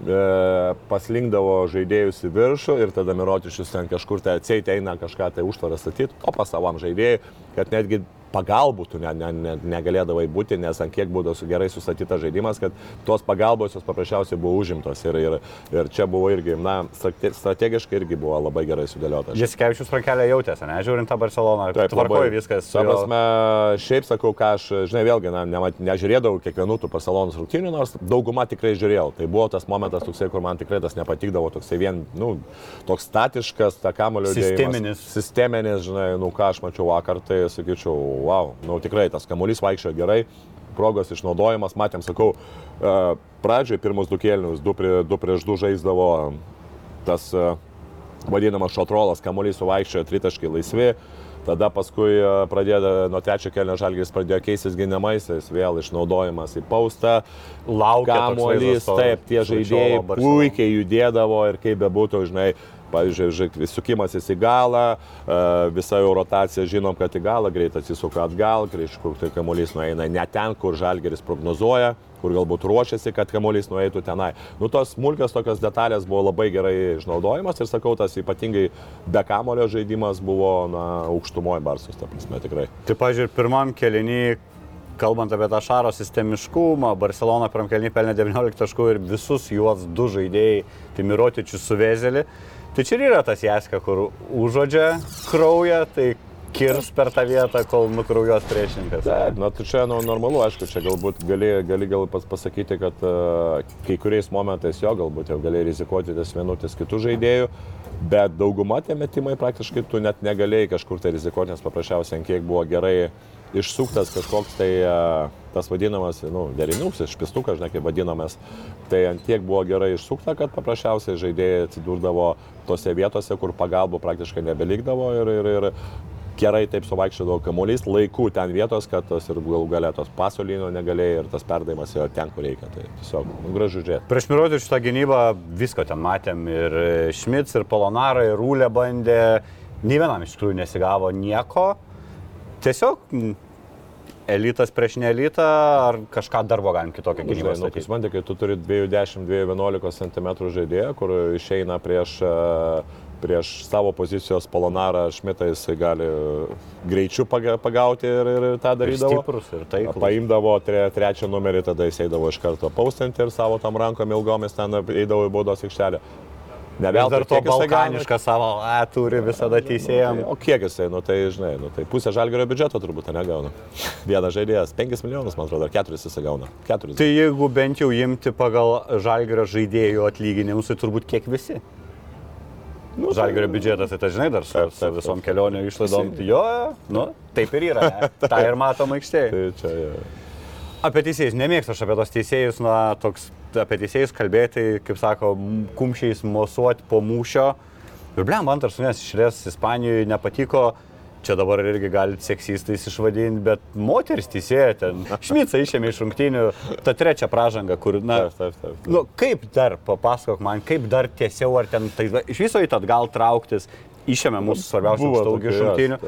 paslinkdavo žaidėjus į viršų ir tada Mirotišius ten kažkur tai atseit eina kažką tai užtvarą statyti, o pas savam žaidėjui, kad netgi pagalbų tu ne, ne, ne, negalėdavai būti, nes ant kiek būdavo su gerai sustatytas žaidimas, kad tos pagalbos jos paprasčiausiai buvo užimtos ir, ir, ir čia buvo irgi, na, strate- strategiškai irgi buvo labai gerai sudėliota. Jasikevičius rankelę jautėsi, ne, žiūrint tą Barceloną. Taip, tvarkoja labai. viskas. su prasme, šiaip sakau, ką aš, žinai, vėlgi, na, ne, nežiūrėdavau kiekvienų tų Barcelonos rungtynių, nors daugumą tikrai žiūrėjau. Tai buvo tas momentas, toksai, kur man tikrai tas nepatikdavo, toksai vien, nu, toks statiškas, ta kamulio Sisteminis. Sisteminis, žinai, nu, ką aš mačiau vakar, tai sakyčiau, wow, nu, tikrai tas kamuolys vaikščiojo gerai. Progos išnaudojimas, matėm, sakau, e, pradžioje pirmus du kėlinius, du, prie, du prieš du žaisdavo tas e, vadinamas šotrolas, kamuolys suvaikščiojo tritaškai laisvi. Tada paskui e, pradėjo, nuo trečio kelio žalgis pradėjo keistis ginamaisiais, vėl išnaudojimas į paustą. Laukia Kamuolys, taip, tie žaidėjai puikiai judėdavo ir kaip bebūtų, žinai, pavyzdžiui, sukimasis į galą, e, visa jo rotacija žinom, kad į galą greit atsisuka atgal, kažkur tai kamuolys nueina ne ten, kur žalgeris prognozuoja, kur galbūt ruošiasi, kad kamuolys nueitų tenai. Nu, tos smulkios tokios detalės buvo labai gerai išnaudojimas ir sakau, tas ypatingai be kamulio žaidimas buvo, na, aukštumoje Barsus, ta prasme, tikrai. Tai, pažiūrėjau, pirmam kelinį, kalbant apie tą šaro sistemiškumą, Barcelona pirmam kelinį pelnė 19 taškų ir visus juos du žaidėjai, tai Mirotičius su Vezelį. Tai čia ir yra tas jaska, kur užuodžia kraują, tai kirs per tą vietą, kol nukraujuos priešininkas. Taip, na tai čia nu, normalu, aišku, čia galbūt gali, gali gal pas, pasakyti, kad uh, kai kuriais momentais jo galbūt jau gali rizikuoti ties vienu, ties kitų žaidėjų, bet dauguma tie metimai praktiškai tu net negalėjai kažkur tai rizikuoti, nes paprasčiausiai ant kiek buvo gerai išsuktas kažkoks tai uh, tas vadinamas, nu, derinuks, špistukas, žinai, kaip vadinamas, tai ant tiek buvo gerai išsukta, kad paprasčiausiai žaidėjai atsidurdavo tose vietose, kur pagalbų praktiškai nebelikdavo ir, ir, ir gerai taip suvaikščiodavo kamuolys, laikų ten vietos, kad tas ir galų galėtos pasolino negalėjo ir tas perdavimas jo ten, kur reikia. Tai tiesiog nu, gražu žiūrėti. Prieš Mirotičių šitą gynybą visko ten matėm ir Šmits, ir Polonara, ir Rūlė bandė, nei vienam iš tikrųjų nesigavo nieko. Tiesiog elitas prieš neelitą ar kažką darbo galim kitokią gynybą nu, kai statyti. supranti, kai tu turi 210-211 cm žaidėją, kur išeina prieš, e, prieš savo pozicijos polonarą, Šmitą jisai gali greičiu paga- pagauti ir, ir tą Ir darydavo. stiprus, ir taiklus. Paimdavo tre, trečią numerį, tada jis eidavo iš karto paustinti ir savo tam rankom ilgomis ten eidavo į baudos aikštelę. Ne Ir dar to balkanišką savo A turi visada teisėjams. O kiek jisai, nu tai žinai, nu tai pusę žalgerio biudžeto turbūt negauna. Vienas žaidėjas, 5 milijonus, man atrodo, ar 4 jisai gauna. 4. Tai jeigu bent jau imti pagal žalgerio žaidėjų atlyginimus, tai turbūt kiek visi. Nu, Žalgerio biudžetas, tai tai žinai, dar su, su visom taip. kelionio išlaidom. Tai jo, nu, taip ir yra. Ta ir matom aikštėje. Tai čia, jo. Apie teisėjus, nemėgstu aš apie tos teisėjus, na, toks, apie teisėjus kalbėti, kaip sako, kumščiais mosuoti po mūšio. Ir blem, antras sunės išrės Ispanijoje nepatiko, čia dabar irgi galite seksistais išvadinti, bet moteris teisėja ten, šmica išėmė iš rungtynių, ta trečia pražanga, kur, na, Taip, taip, taip. nu, kaip dar, papasakok man, kaip dar tiesiau, ar ten, tai iš viso į tą atgal trauktis, išėmė mūsų svarbiausių aukštaugį iš rungtynių.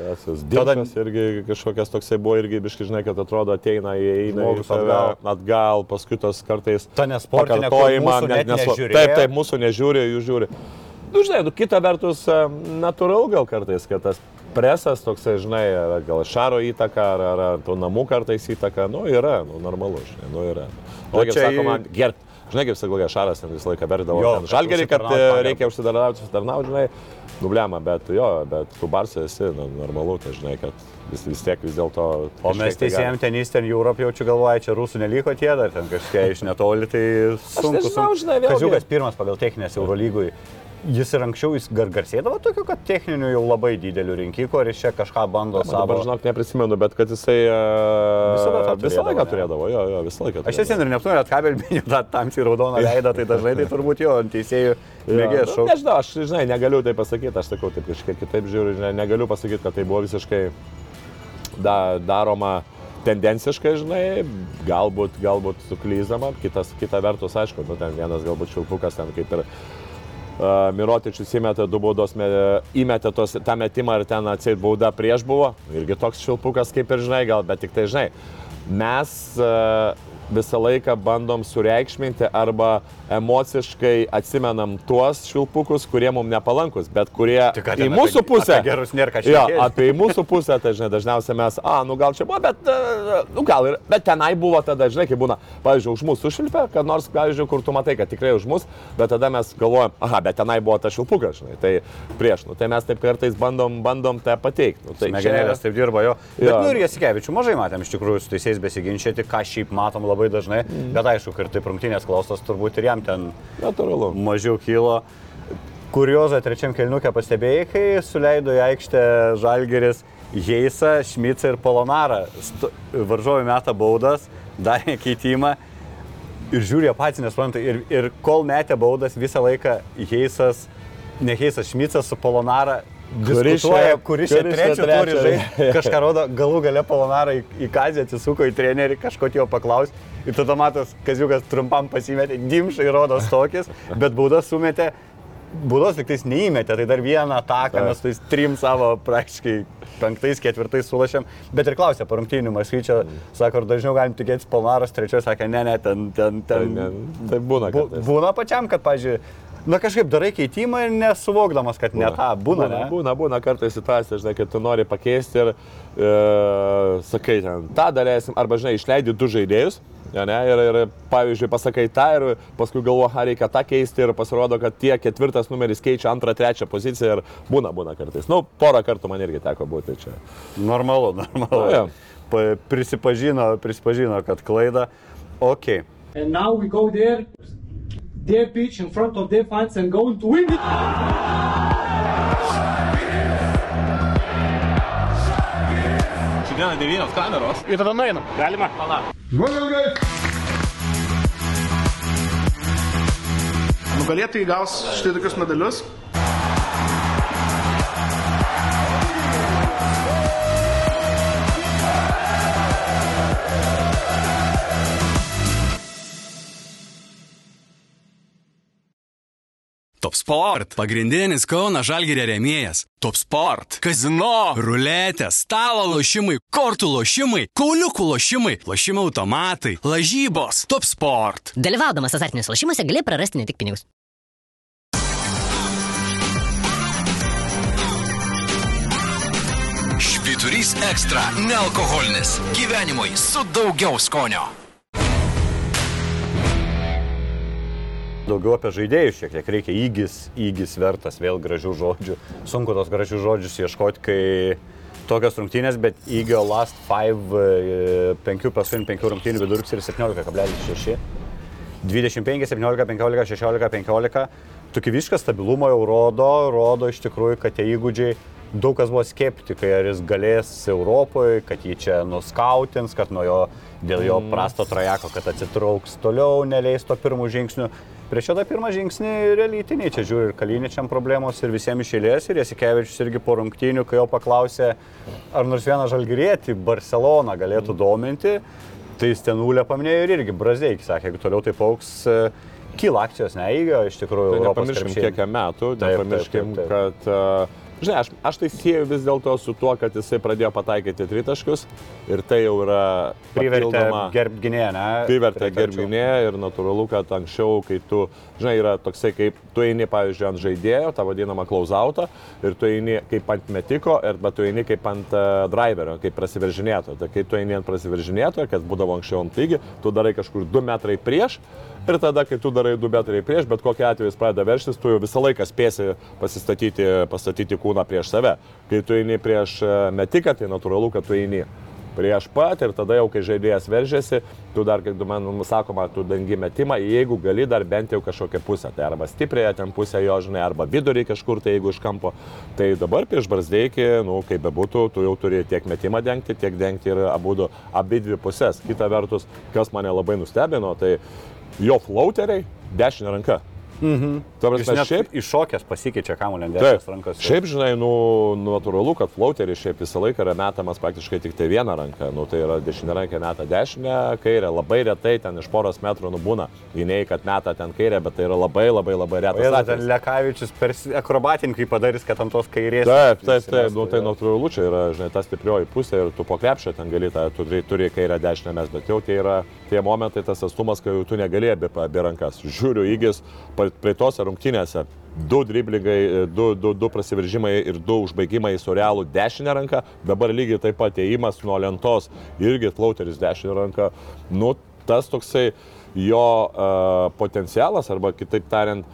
Tada irgi kažkokias toksai buvo irgi biški, žinai, kad atrodo ateina, įeina į save, atgal. atgal, paskui tos kartais Ta nesportinė, mūsų net nesu-. Taip, taip, mūsų nežiūri, jų žiūri. Nu, žinai, nu, kita vertus, natūralu gal kartais, kad tas presas toksai, žinai, ar gal šaro įtaka, ar, ar, ar tų namų kartais įtaka, nu, yra, nu, normalu, žinai, nu, yra. O O čia sakoma, gerb. Žinai, kaip sakau, Šaras ten visą laiką verdavo. Žalgerį, kad e, reikia užsidarnauti, užsitarnauti, žinai, nubliama, bet jo, bet tu Barsai esi, nu, normalu, tai žinai, kad vis, vis tiek vis dėlto... O mes tai teisėjom ten Eastern Europe jaučiu galvoja, čia rusų neliko tie dar ten kažkiek iš netoli, tai sunku. nežinau, žinai, vėlgi. Kažiukas pirmas pagal techninės Eurolygui. Jis ir anksčiau jis gar garsėdavo tokiu, kad techniniu jau labai dideliu rinkiku, ar jis čia kažką bando savo. Dabar, žinok, neprisimenu, bet kad jisai e, Visada tą visą turėdavo, laiką ne? turėdavo, jo, jo, visą laiką. Aš esi ir neptūnė atkabelbinį tą tamsiai raudoną veidą, tai dažnai tai turbūt jo teisėjų mėgės nu, šau. Nežinau, aš žinai, negaliu tai pasakyti, aš sakau taip kažkiek kitaip žiūriu, žinai, negaliu pasakyti, kad tai buvo visiškai da, daroma tendenciškai, žinai, galbūt, galbūt suklyzama, kitas, kita vertus, aišku, nu, ten vienas galbūt šilpukas ten kaip ir uh, Mirotičius įmetė du baudos, me, įmetė tos, tą metimą ir ten atseit bauda prieš buvo, irgi toks šilpukas kaip ir žinai, gal, bet tik tai žinai, mes visą laiką bandom sureikšminti arba emociškai atsimenam tuos švilpukus, kurie mums nepalankus, bet kurie ką į mūsų apie- pusę. apie gerus nėr ką Jo, apie į mūsų pusę, tai žinai, dažniausiai mes, a, nu gal čia buvo, bet, e, nu gal ir, bet tenai buvo tada, žinai, kaip būna, pavyzdžiui, už mūsų švilpė, kad nors, pavyzdžiui, kur tu matai, kad tikrai už mus, bet tada mes galvojam, aha, bet tenai buvo ta švilpukas, žinai, tai prieš, nu, tai mes taip kartais bandom, bandom tą pateikti. Nu, tai Smegenėlės taip dirba jo. Bet Jo. nu ir Jasikevičių mažai matėm iš tikrųjų su teisėjais besiginčyti, ką šiaip matom labai dažnai. Mm. Bet aišku, kad taip rungtynės klaustos turbūt ir jam ten Natūralu. mažiau kilo. Kuriozą trečiam kelniukė pastebėjai, kai suleido į aikštę Žalgeris Heisa, Šmicą ir Polonarą. Varžovai meta baudas, darė keitimą ir žiūri patys nesupranta. Ir, ir kol metė baudas visą laiką Heisas, ne Heisas, Šmicas su Polonara diskutuoja, kuris čia trečią turi žaisti. Kažką rodo, galų gale Polonara į, kazį atsisuko į trenerį, kažko jo paklaus. Ir tada matos, Kaziukas trumpam pasimetė, dimšai rodo stokis, bet baudas sumetė. Baudos tik tais neįmetė, tai dar vieną ataką mes tais trim savo praktiškai penktais, ketvirtais sulašėm. Bet ir klausė po rungtynių, Maskvyčio, sako, ar dažniau galim tikėtis Polnaras, trečioje sakė, ne, ne, ten, ten, Tai, ten. ne, tai būna. Bu, būna pačiam, kad, pažiūrėjau, na kažkaip darai keitimą ir nesuvokdamas, kad ne tą, būna, būna, ne? būna, būna kartais situacija, žinai, kad tu nori pakeisti ir e, sakai ten, tą darėsim, arba, žinai, išleidi du žaidėjus. Ja, ne, ir, ir, pavyzdžiui, pasakai tą ir paskui galvo, ha, reikia tą keisti ir pasirodo, kad tie ketvirtas numeris keičia antrą, trečią poziciją ir būna, būna kartais. Nu, porą kartų man irgi teko būti čia. Normalu, normalu. Nu, jo. Pa, prisipažino, prisipažino, kad klaida. Ok. And now we go there, their pitch in front of their fans and going to win it. Šiandieną devynios kameros. Ir tada nueinam. Galima? Nugalėtojai gaus štai tokius medalius. Top Sport - pagrindinis Kauno Žalgirio rėmėjas. Top Sport - kazino, ruletė, stalo lošimai, kortų lošimai, kauliukų lošimai, lošimų automatai, lažybos. Top Sport. Dalyvaudamas azartiniuose lošimuose gali prarasti ne tik pinigus. Švyturys ekstra - nealkoholinis. Gyvenimui su daugiau skonio. Daugiau apie žaidėjus šiek tiek reikia įgis, įgis vertas, vėl gražių žodžių. Sunku tos gražių žodžius ieškoti, kai tokios rungtynės, bet įgio last 5, 5 paskutinių 5 rungtynių vidurkis ir 17,6. 25, 17, 15, 16, 15. Tokį viską stabilumą jau rodo, rodo iš tikrųjų, kad tie įgūdžiai, daug kas buvo skeptikai, ar jis galės Europoje, kad jį čia nuskautins, kad nuo jo, dėl jo prasto trajeko, kad atsitrauks toliau, neleis to pirmų žingsnių. Prieš šitą pirmą žingsnį realitiniai čia žiūri ir Kaliničiam problemos ir visiems išėlės ir Jasikevičius irgi po rungtynių, kai jo paklausė, ar nors vieną žalgyrėtį Barceloną galėtų dominti, tai jis ten Ulė paminėjo ir irgi Brazeikis sakė, jeigu toliau taip auks, e, kyla akcijos neįgio iš tikrųjų. Tai nepamirškim, kiek metų, Taip, taip, nepamirškim, taip, taip. kad, uh, žinai, aš, aš tai sieju vis dėlto su tuo, kad jisai pradėjo pataikyti tritaškius ir tai jau yra Privertė gynėją, ne? privertė gerbinė ir natūralu, kad anksčiau, kai tu, žinai, yra toksai, kaip tu eini, pavyzdžiui, ant žaidėjo, tą vadinamą klausautą, ir tu eini kaip ant metiko, arba tu eini kaip ant uh, driverio, kaip prasiveržinėtojo. Tai kai tu eini ant prasiveržinėtojo, kas būdavo anksčiau ant lygi, tu darai kažkur 2 metrai prieš. Ir tada, kai tu darai 2 metrai prieš, bet kokia atveju jis pradeda verštis, tu jau visą laiką spėsi pasistatyti, pastatyti kūną prieš save. Kai tu eini prieš e, metiką, tai natūralu, kad tu eini prieš pat ir tada jau, kai žaidėjas veržiasi, tu dar, kaip man sakoma, tu dangi metimą, jeigu gali dar bent jau kažkokią pusę. Tai arba stipriai ten pusę jo, žinai, arba vidurį kažkur, tai jeigu iš kampo. Tai dabar prieš Barsdeikį, nu, kaip bebūtų, tu jau turi tiek metimą dengti, tiek dengti ir abu, abi dvi pusės. Kita vertus, kas mane labai nustebino, tai jo flauteriai dešinė ranka. Mhm. Tuo Jis šiaip iššokęs pasikeičia kamuolį ant dešinės rankos. Šiaip, žinai, nu, natūralu, kad flauteris šiaip visą laiką yra metamas praktiškai tik tai vieną ranką. Nu, tai yra dešinė ranka meta dešinę, kairę. Labai retai ten iš poros metrų nubūna. Gynėjai, kad meta ten kairę, bet tai yra labai labai labai jėzus, atvejis. ten Lekavičius per akrobatinkai padarys, kad ant tos kairės. Taip, taip, taip, nu, tai natūralu, čia yra, žinai, ta stiprioji pusė ir tu po krepšio ten gali, tą, tu turi, kairę dešinę mes, bet jau tai yra tie momentai, tas atstumas, kai tu negali abi, abi rankas. Žiūriu, įgis prie tos rungtynėse. Du driblingai, du, du, du prasiveržimai ir du užbaigimai su realu dešinę ranką. Dabar lygiai taip pat įėjimas nuo lentos irgi flauteris dešinę ranką. Nu, tas toksai jo uh, potencialas, arba kitaip tariant,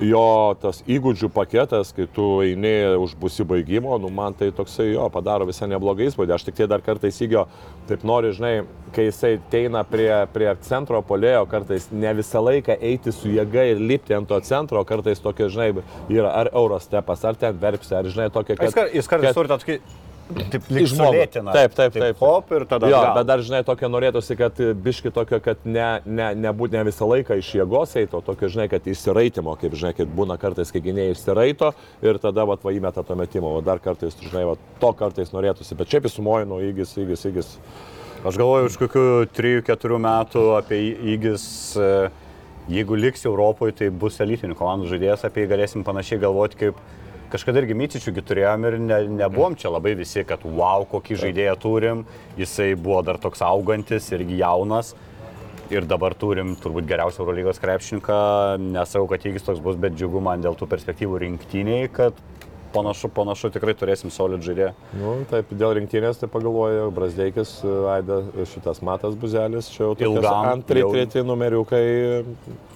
jo tas įgūdžių paketas, kai tu eini už busi baigimo, nu man tai toksai jo padaro visą neblogą įspūdį. Aš tik tai dar kartais įgio, taip nori, žinai, kai jisai ateina prie, prie centro polėjo, kartais ne visą laiką eiti su jėga ir lipti ant to centro, kartais tokie, žinai, yra ar Eurostepas, ar ten verpsi, ar, žinai, tokie, Jis kar- Jis kartais turi tokį, taip, lyg Išmokau. sulėtina. Taip, taip, taip. Hop ir tada. Jo, atgal. bet dar, žinai, tokio norėtųsi, kad biški tokio, kad ne, ne, nebūt ne visą laiką iš jėgos eito, tokio, žinai, kad išsiraitimo, kaip, žinai, kaip būna kartais, kai gynėjai išsiraito ir tada, va, va, įmeta to metimo, o dar kartais, žinai, va, to kartais norėtųsi, bet šiaip įsumoju, nu, įgis, įgis, įgis. Aš galvoju, už kokių 3-4 metų apie įgis, e, jeigu liks Europoje, tai bus elitinių komandų žaidėjas, apie jį galėsim panašiai galvoti kaip kažkada irgi Mycičiųgi turėjom ir ne, nebuvom čia labai visi, kad wow, kokį žaidėją turim, jisai buvo dar toks augantis irgi jaunas. Ir dabar turim turbūt geriausią Eurolygos krepšininką, nesau, kad įgis toks bus, bet džiugu man dėl tų perspektyvų rinktiniai, kad panašu, panašu tikrai turėsim solid žaidėją. Nu, taip, dėl rinktinės, tai pagalvoju, Brasdeikis, Aida, šitas Matas Buzelis, čia jau tokios Ilgam, antri, jau- treti numeriukai,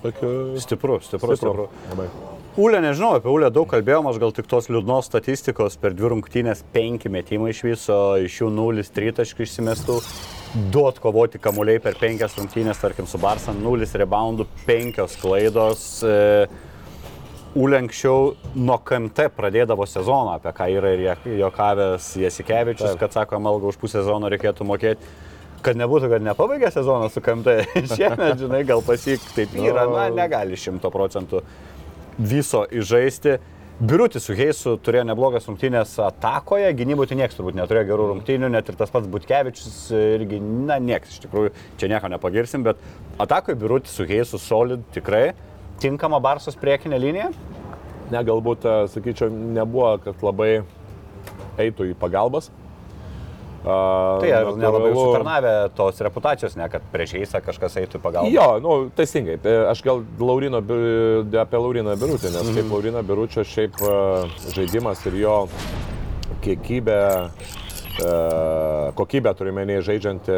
tokių... Stipru, stipru, stipru. Labai. Ulė, nežinau, apie Ulę daug kalbėjom, aš gal tik tos liūdnos statistikos per dvi rungtynės penki metimai iš viso, iš jų 0-3 taškų išsimestų, 2 atkovoti kamuoliai per penkias rungtynės, tarkim, su Barsa, 0 reboundų, 5 klaidos. E, Ulė anksčiau nuo KMT pradėdavo sezoną, apie ką yra ir juokavęs Jasikevičius, kad sako, malga už pusę sezono reikėtų mokėti. Kad nebūtų, kad nepabaigė sezoną su KMT. Šiemet, žinai, gal pasik taip yra, na, negali šimto procentų viso įžaisti. Birutis su Heisu turėjo neblogas rungtynės atakoje, gynyboje tai niekas turbūt neturėjo gerų rungtynių, net ir tas pats Butkevičius irgi, na, niekas iš tikrųjų, čia nieko nepagirsim, bet atakoje Birutis su Heisu solid tikrai, tinkama Barsos priekinė linija. Ne, galbūt, e, sakyčiau, nebuvo, kad labai eitų į pagalbas. Tai ar nelabai natūralu- užsitarnavę tos reputacijos, ne, kad prieš Heisą kažkas eitų pagalbą. Jo, nu, teisingai. E, Aš gal Laurino, apie Lauriną Birutį, nes Mhm. kaip Laurino Biručio šiaip žaidimas ir jo kiekybė, kokybė turime nei žaidžiant e,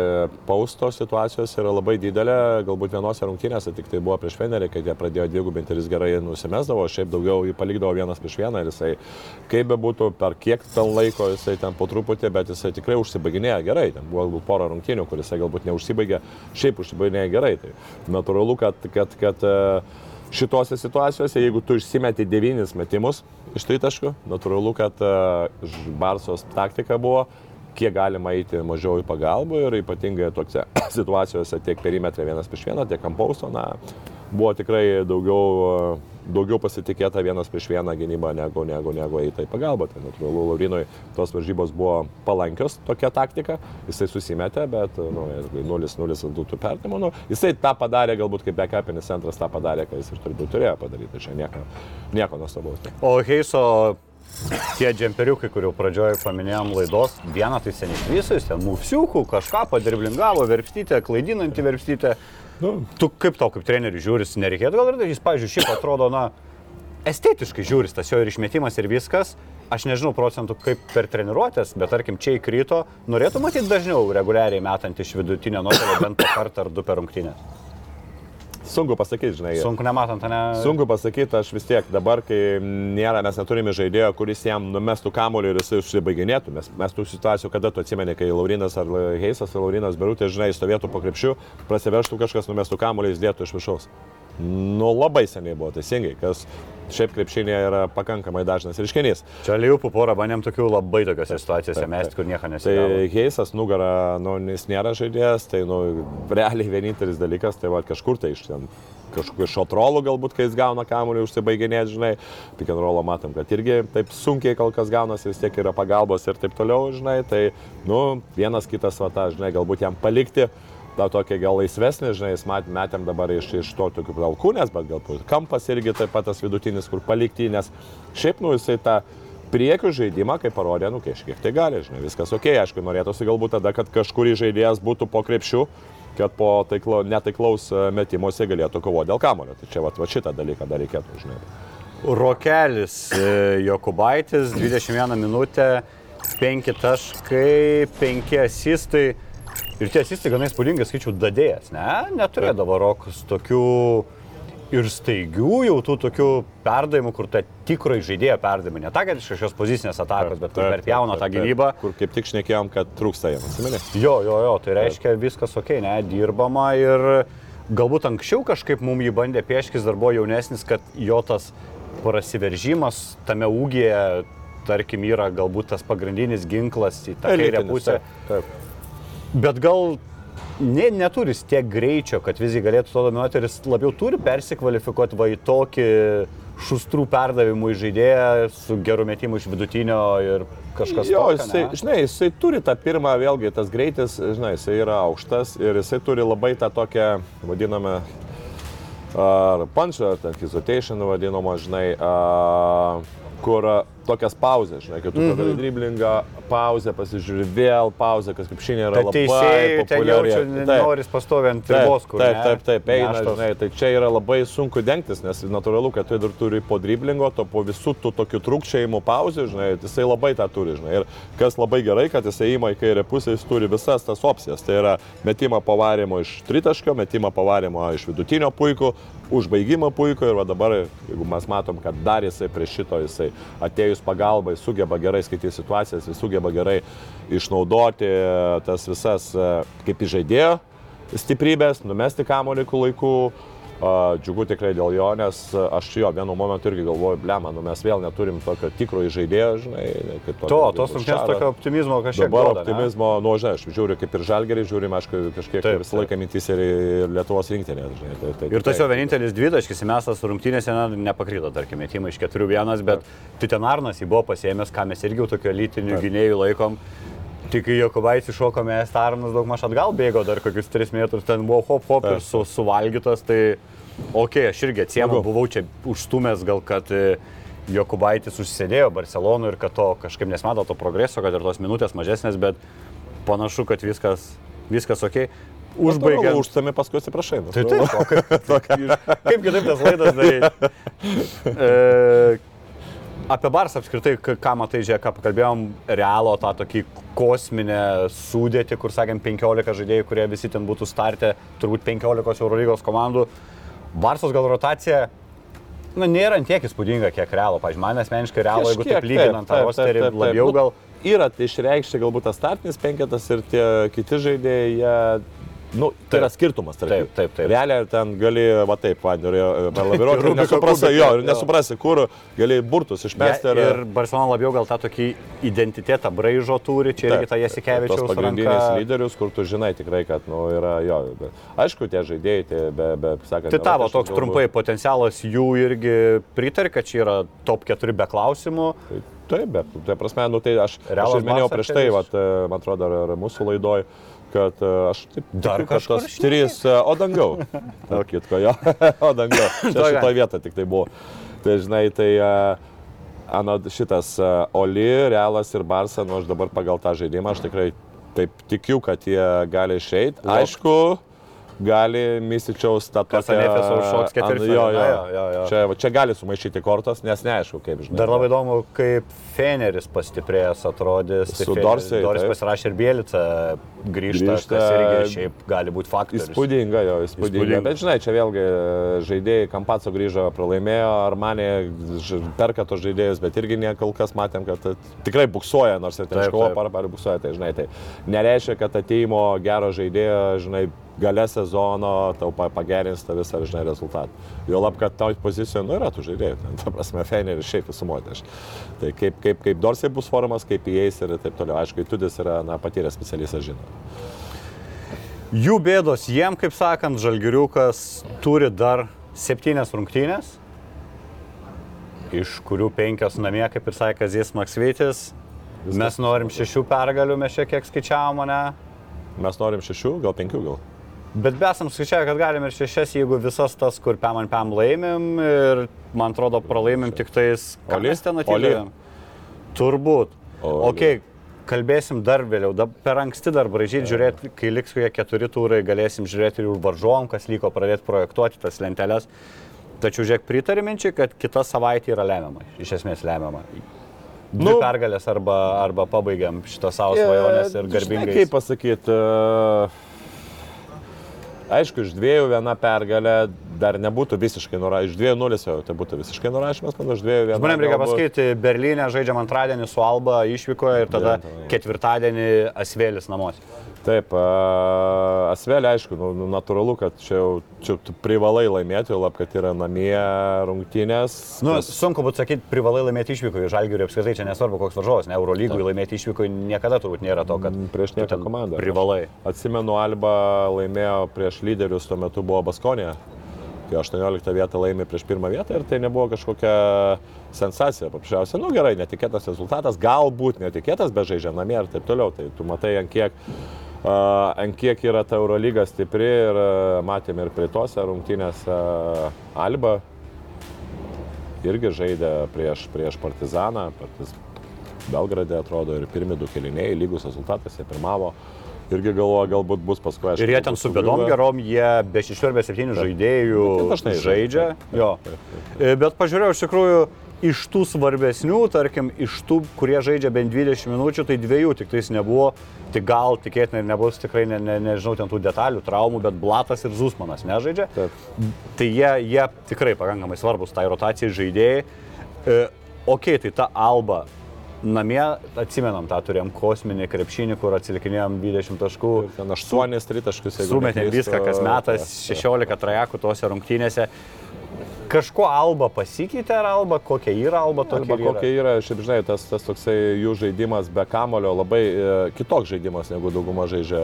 pausto situacijos yra labai didelė. Galbūt vienose rungtynėse tik tai buvo prieš Fenerį, kai jie pradėjo dvigubinti ir jis gerai nusimesdavo, šiaip daugiau jį palikdavo vienas prieš vieną ir jisai, kaip be būtų, per kiek ten laiko jisai ten po truputį, bet jisai tikrai užsibaiginėja gerai. Ten buvo galbūt pora rungtynių, kur jisai galbūt neužsibaigė, šiaip užsibaiginėja gerai. Tai natūralu, kad, kad, kad e, šitose situacijose, jeigu tu išsimeti devynis metimus iš tritaškų, natūralu, kad e, Barsos taktika buvo, kiek galima eiti mažiau į pagalbą ir ypatingai tokiose situacijose tiek perimetrė vienas prieš vieną, tiek kampausto, na, buvo tikrai daugiau, daugiau pasitikėta vienas prieš vieną gynybą negu, negu, negu eita į pagalbą. Tai natūralu, Laurinui tos varžybos buvo palankios tokia taktika, jisai susimetė, bet nu, 0-0 būtų pertimo. Nu, jisai tą padarė, galbūt kaip backupinis centras tą padarė, ką jis ir turbūt turėjo padaryti. Čia nieko, nieko nuostabaus. O Heiso tie džemperiukai, kurių pradžioje paminėjom laidos, vieną tai seniai visus, ten mūsiukų, kažką padirblingavo, verpstytė, klaidinanti verpstytė. Nu, tu kaip tau, kaip treneriui žiūris, nereikėtų gal ir tai, jis, pavyzdžiui, šiaip atrodo, na, estetiškai žiūris tas jo ir išmetimas ir viskas. Aš nežinau procentų kaip per treniruotės, bet tarkim, čia įkrito, norėtų matyti dažniau reguliariai metant iš vidutinio nuotolio bent kartą ar du per rungtynę. Sunku pasakyti, žinai. Sunku nematant, ne? Sunku pasakyti, aš vis tiek dabar, kai nėra, mes neturime žaidėjo, kuris jam numestų kamoliu ir jisai užsibaiginėtų. Mes, mes tų situacijų, kada tu atsimeni, kai Laurinas ar Heisas ar Laurinas Berutė, žinai, stovėtų po krepšių, prasiverštų kažkas, numestų kamoliu, jis dėtų iš viršaus. Nu, labai seniai buvo teisingai, kas šiaip krepšinėje yra pakankamai dažnas reiškinys. Čia liūpų porą bandėm tokių labai tokiose situacijose mesti, kur nieko Tai nesigavo. Heisas nugarą, nu, jis nėra žaidėjas, tai, nu, realiai vienintelis dalykas, tai va kažkur tai iš ten kažkokiu šotrolu galbūt, kai jis gauna kamuolį užsibaiginėti, žinai, pick and rollą matom, kad irgi taip sunkiai kol kas gaunasi, vis tiek yra pagalbos ir taip toliau, žinai, tai, nu, vienas kitas, va, tą, žinai, galbūt jam palikti, tą tokį gal laisvesnį, žinai, mat- metėm dabar iš, iš to tokių gal kūnės, bet galbūt kampas irgi taip pat tas vidutinis, kur palikti, nes šiaip, nu, jisai tą priekių žaidimą, kaip parodė, nu, kažkiek tai gali, žinai, viskas ok, aišku, norėtųsi galbūt tada, kad kažkurį žaidėjas būtų po krepšiu, kad po taiklo, netaiklaus e, metimuose galėtų kovoti dėl kamulio. Tai čia va, va šitą dalyką dar reikėtų, žinai. Rokelis e, Jokubaitis, 21 minutę, 5 taškai, 5 asistai. Ir tie asistai gana įspūdingai skaičiau dadėjas, ne? Neturėdavo Rokas tokių ir staigių jau tų tokių perdavimų, kur ta tikrai žaidėjo perdavimai. Ne ta, kad iš kažkokios pozicinės atakos, bet kur per pjauna tą gynybą. Kur kaip tik šnekėjom, kad trūksta jam, atsimeni? Jo, jo, jo, tai reiškia viskas ok, ne, dirbama ir galbūt anksčiau kažkaip mums jį bandė pieškis, dar buvo jaunesnis, kad jo tas prasiveržimas tame ūgėje, tarkim, yra galbūt tas pagrindinis ginklas į tą kairę pusę. Taip. Bet gal ne, neturi tiek greičio, kad visgi galėtų to dominuoti ir jis labiau turi persikvalifikuoti va į tokį šustrų perdavimų į žaidėją su geru metimu iš vidutinio ir kažkas Jo, tokio, jisai, ne? žinai, jisai turi tą pirmą, vėlgi tas greitis, žinai, jisai yra aukštas ir jisai turi labai tą tokią, vadinamą, ar punch, ar ten hesitation vadinamą, žinai, a, kur tokias pauzės, žinai, kai tu Mhm. padarai driblingą, pauzę, pasižiūri vėl, pauzę, kas kaip šiandien yra Tai labai populiari. Taip. noris pastovi ant Taip, ribos, kur taip, taip, taip, eina, Neštos. žinai, tai čia yra labai sunku dengtis, nes natūralu, kad tu dar turi po driblingo, to po visų tų tokių trūkčiajimų pauzių, žinai, jisai labai tą turi, žinai. Ir kas labai gerai, kad jisai įima į kairę pusę, jis turi visas tas opcijas. Tai yra metimą pavarimo iš tritaškio, metimą pavarimo iš vidutinio puikų, užbaigimą puikų ir dabar, jeigu mes matom, kad dar jisai prie šito, jisai atėjus pagalbai sugeba gerai skaityti situacijas, jis sugeba gerai išnaudoti tas visas e, kaip įžaidėjo stiprybės, numesti kamuolį laiku. A, Džiugu tikrai dėl jo, nes aš jo vienu momentu irgi galvoju, blema, nu mes vėl neturim tokio tikro įžaidėjo, žinai, kaip To, tos rungtynės tokio optimizmo kažkiek Dabar ne? optimizmo, nu, žinai, aš žiūriu kaip ir žalgerį, žiūrim, aišku, kažkiek Taip, visą laiką mintis ir, Lietuvos rinktinė, žinai. Tai, tai, Ir tas jo vienintelis dvitaškis įmestas rungtynėse na, nepakrito, tarkim, metimai iš 4-1, bet Titenarnas jį buvo pasiėmęs, ką mes irgi jau tokio lytinių gynėjų laikom. Tik Jokubaitis iššoko, mes Tarnas daug maž atgal bėgo dar kokius 3 metrus, ten buvo hop hop ir su, suvalgytas, tai ok, aš irgi atsiemu, buvau čia užstumęs gal, kad e, Jokubaitis užsėdėjo Barcelonoje ir kad to kažkaip nesmato to progreso, kad ir tos minutės mažesnės, bet panašu, kad viskas, viskas ok. Užbaigiant. Užtami paskui atsiprašai. Tai taip, o kaip, kaip kitaip tas laidas daryti? E, apie Barsą apskritai, ką matai, žiūrėk, ką pakalbėjom, realo tą tokį kosminę sudėtį, kur sakėm 15 žaidėjų, kurie visi ten būtų startę, turbūt 15 Eurolygos komandų. Barsos gal rotacija, na, nėra ant tiek įspūdinga, kiek realo. Pavyzdžiui, man asmeniškai realo, jeigu taip lyginant tą rosterį, labiau Nu, gal... Yra išreikšti galbūt tas startinis penketas ir tie kiti žaidėjai, jie, nu, tai yra skirtumas. tarp Taip, taip, taip. Realiai ten gali, va taip, va, norėjo labiau ir nesuprasi, jo, ir nesuprasi, kur gali burtus išmesti. Ja, ir Barcelona labiau gal tą tokį identitetą braižo turi, čia irgi tą Jasikevičiaus pagrindinis ranka. lyderius, kur tu žinai tikrai, kad, nu, yra jo. Bet, aišku, tie žaidėjai, tie be, be, sakant, Tai tavo aš toks galvoju- trumpai potencialas jų irgi pritari, kad čia yra top 4 be klausimų. Tai Taip, bet, tai prasme, nu, tai aš, aš Realas ir minėjau prieš tai, vat, man atrodo, ar, ar mūsų laidoj, kad e, aš taip Dar tas trys, e, o dangau. O kitko, jo, o dangau. Čia šitoje vietoje tik tai buvo. Tai žinai, tai, e, Anot šitas Oli, Realas ir Barsa, nu aš dabar pagal tą žaidimą, aš tikrai taip tikiu, kad jie gali išeiti. Aišku, gali Misičiaus tą Kas tokią- Anefės užšoks ketvirtfinalį, Jo, jo. jo, jo. Čia, va, čia gali sumaišyti kortas, nes neaišku, kaip žinai. Dar labai įdomu, kaip Feneris pastiprėjęs atrodys. Tai Su Dorsey taip. pasirašė ir Bielica grįžta, Grįžta. kas irgi šiaip gali būti faktorius. Įspūdinga, jo, įspūdinga. Įspūdinga. Bet žinai, čia vėlgi e, žaidėjai, Kampaco grįžo, pralaimėjo, Armanė ž- perka tos žaidėjus, bet irgi ne kol kas matėm, kad tikrai buksuoja, nors ir Taip, iškovo taip. par par buksuoja, tai žinai, tai nereiškia, kad ateimo gero žaidėjo, žinai, gale sezono tau pa- pagerins tą visą, žinai, rezultatą. Jo lab, kad toj pozicijoje, nu yra tų žaidėjų, ta prasme, Feneris šiaip visumuoti. aš- Tai kaip, kaip, kaip Dorsai bus formas, kaip įeis ir taip toliau. Aišku, Tudis yra, na, patyręs specialistas, žino. Jų bėdos jiem, kaip sakant, Žalgiriukas turi dar septynias rungtynės, iš kurių penkios namie, kaip ir sakė Kazis Maksvitis. Mes norim šešių pergalių, mes šiek tiek skaičiavome, ne? Mes norim šešių, gal penkių, gal. Bet besam skaičiavę, kad galim ir šešias, jeigu visas tas, kur pam ant pam laimim ir, man atrodo, pralaimim tik tais... mes ten atidavėm? Turbūt. Oli. Ok, kalbėsim dar vėliau. Da, per anksti dar bražyti, žiūrėti, kai liks kokie keturi turai, galėsim žiūrėti ir varžovom, kas liko, pradėti projektuoti tas lenteles. Tačiau žiūrėk, pritari minčiai, kad kita savaitė yra lemiama. Iš esmės lemiama. Nu- pergalės arba, arba pabaigiam šitą savo svajonės ir Žinai, garbingai. Kaip pasakyti, aišku, iš dviejų viena pergalė dar nebūtų visiškai nurašymas, iš dviejų nulis jau tai būtų visiškai nurašymas, man iš dviejų viena. Žmonėms reikia galbūt- pasakyti, Berlyne žaidžiam antradienį su Alba išvykoje ir tada Gerai. ketvirtadienį Asvėlis namuose. Taip, Asvelė, aišku, nu, nu, natūralu, kad čia jau čia tu privalai laimėti, jau lab, kad yra namie rungtynės. Nu, kas- sunku būtų sakyti, privalai laimėti išvykoje, žalgiui apskritai čia nesvarbu koks varžovas, ne Eurolygui laimėti išvykoje niekada turbūt nėra to, kad Mm, prieš nieką komandą. Privalai. Atsimenu, Alba laimėjo prieš lyderius, tuo metu buvo Baskonė, kai 18 vietą laimė prieš pirmą vietą ir tai nebuvo kažkokia sensacija. Paprasčiausiai, nu gerai, netikėtas rezultatas, galbūt netikėtas, bet žaidžia namie ir taip toliau. Tai tu matai, ant kiek, ant kiek yra ta Eurolyga stipri ir uh, matėme ir prie tose rungtynėse Alba irgi žaidė prieš, prieš Partizaną. Partiz... Belgrade atrodo ir pirmi du keliniai, lygus rezultatas, jie pirmavo. Irgi galvoju, galbūt bus paskui aš. Ir jie ten su bėdom gerom, jie be šešių ar be septynių žaidėjų Nu, tai dažnai žaidžia. žaidžia. Jo. E, Bet pažiūrėjau, iš tikrųjų, iš tų svarbesnių, tarkim, iš tų, kurie žaidžia bent 20 minučių, tai dviejų tik tais nebuvo. Tai gal tikėtina ir nebus tikrai, ne, ne, nežinau, ten tų detalių, traumų, bet Blatas ir Zusmanas nežaidžia. Taip. Tai jie, jie tikrai pakankamai svarbus tai rotacijai žaidėjai. E, ok, tai ta Alba. Namie atsimenam tą turėjom kosminį krepšinį, kur atsilikinėjom 20 taškų. Ten 8 tritaškius, jeigu Sumetėm viską kas metas, 16 trajekų tose rungtynėse. Kažko Alba pasikeitė ar Alba, kokia yra Alba tokia? Arba ir yra? kokia yra, šiaip žinai, tas, tas toksai jų žaidimas be kamulio labai e, kitoks žaidimas negu dauguma žaidžia,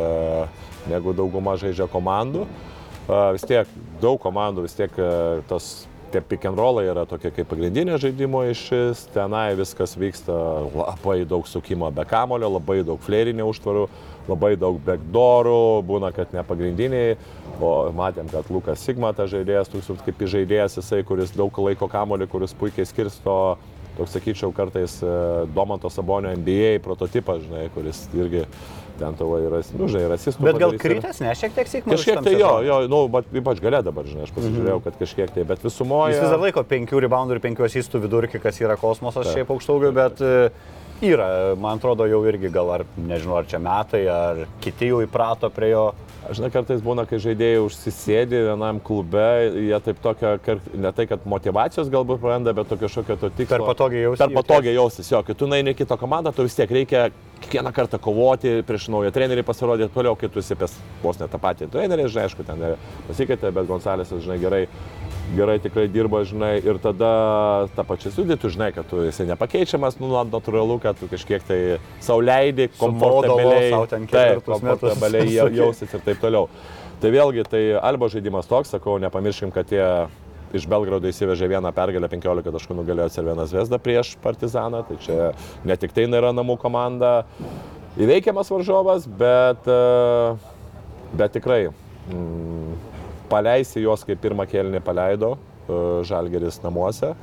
negu dauguma žaidžia komandų. E, vis tiek daug komandų, vis tiek e, tos tie pick and rollai yra tokie kaip pagrindinė žaidimo išis, tenai viskas vyksta labai daug sukimo be kamulio, labai daug flerinių užtvarų, labai daug backdoorų, būna, kad ne pagrindiniai, o matėm, kad Lukas Sigma tas žaidėjas, toks kaip žaidėjas, jisai, kuris daug laiko kamulį, kuris puikiai skirsto toks sakyčiau, kartais e, Domanto Sabonio NBA prototipas, žinai, kuris irgi ten tavo yra, nu, žinai, rasistų. Bet gal kritęs, ne, šiek tiek sėkmės. Kažkiek tai jo, jo, nu, bet ypač gale dabar, žinai, aš pasižiūrėjau, kad kažkiek tai, bet visumoje... Jis vis dar laiko penkių reboundų ir penkių asistų vidurkį, kas yra kosmosas Taip. šiaip aukštaugio, bet e, yra, man atrodo, jau irgi gal ar, nežinau, ar čia metai, ar kiti jau įprato prie jo. Žinai, kartais būna, kai žaidėjai užsisėdi vienam klube, jie taip tokia, ne tai, kad motivacijos galbūt praranda, bet tokio kažkokio to tikslo. Per patogiai jaustis. Per patogiai jaustis, jo, kai tu naini kitą komandą, tu vis tiek reikia kiekvieną kartą kovoti prieš naują trenerį, pasirodyti toliau, kai tu esi apie vos ne tą patį trenerį, žinai, aišku, ten pasikeitė, bet Gonsalėsas, žinai, gerai, gerai tikrai dirba, žinai, ir tada tą pačią sudėtį, žinai, kad tu esi nepakeičiamas, nu, natūralu, kad tu kažkiek tai sauliaidai, komfortabiliai, taip, komfortabiliai jau- jausis ir taip toliau. Tai vėlgi, tai Alba žaidimas toks, sakau, nepamirškim, kad jie iš Belgrado įsivežė vieną pergalę, 15 taškų nugalėjo Cervieną Zvezdą prieš Partizaną, tai čia ne tik tai nėra namų komanda, įveikiamas varžovas, bet, e, bet tikrai mm, paleisi juos, kaip pirmą kėlinį paleido e, Žalgeris namuose.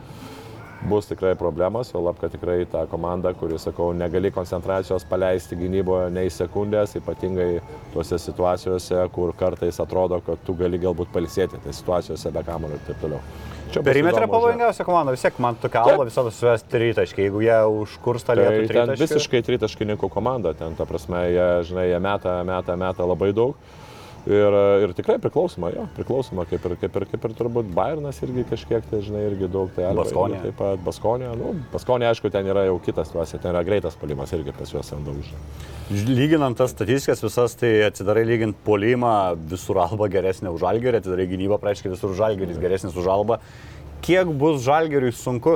bus tikrai problemas, o lab, kad tikrai ta komanda, kuri, sakau, negali koncentracijos paleisti gynyboje nei sekundės, ypatingai tuose situacijose, kur kartais atrodo, kad tu gali galbūt palisėti, tai situacijose be kamulio ir taip toliau. Perimetrė pavojingiausia komanda, vis tiek man tokia alba visada suvesti tritaškai, jeigu jie užkursta Tai lietų ten visiškai tritaškininkų komanda, ten ta prasme, jie, žinai, jie meta, meta, meta labai daug. Ir, ir tikrai priklausoma, jo, priklausoma, kaip ir, kaip ir, kaip ir turbūt Bayernas irgi kažkiek, tai žinai, irgi daug, tai Alba irgi Taip pat Baskonė, nu, Baskonė, aišku, ten yra jau kitas tuose, ten yra greitas palimas irgi pas juos ant daug. Lyginant tas statistikas visas, tai atsidarai lygint polimą, visur alba geresnė už žalgerį, atsidarai gynybą, praaiškiai visur žalgeris geresnis už alba. Kiek bus žalgeriui sunku?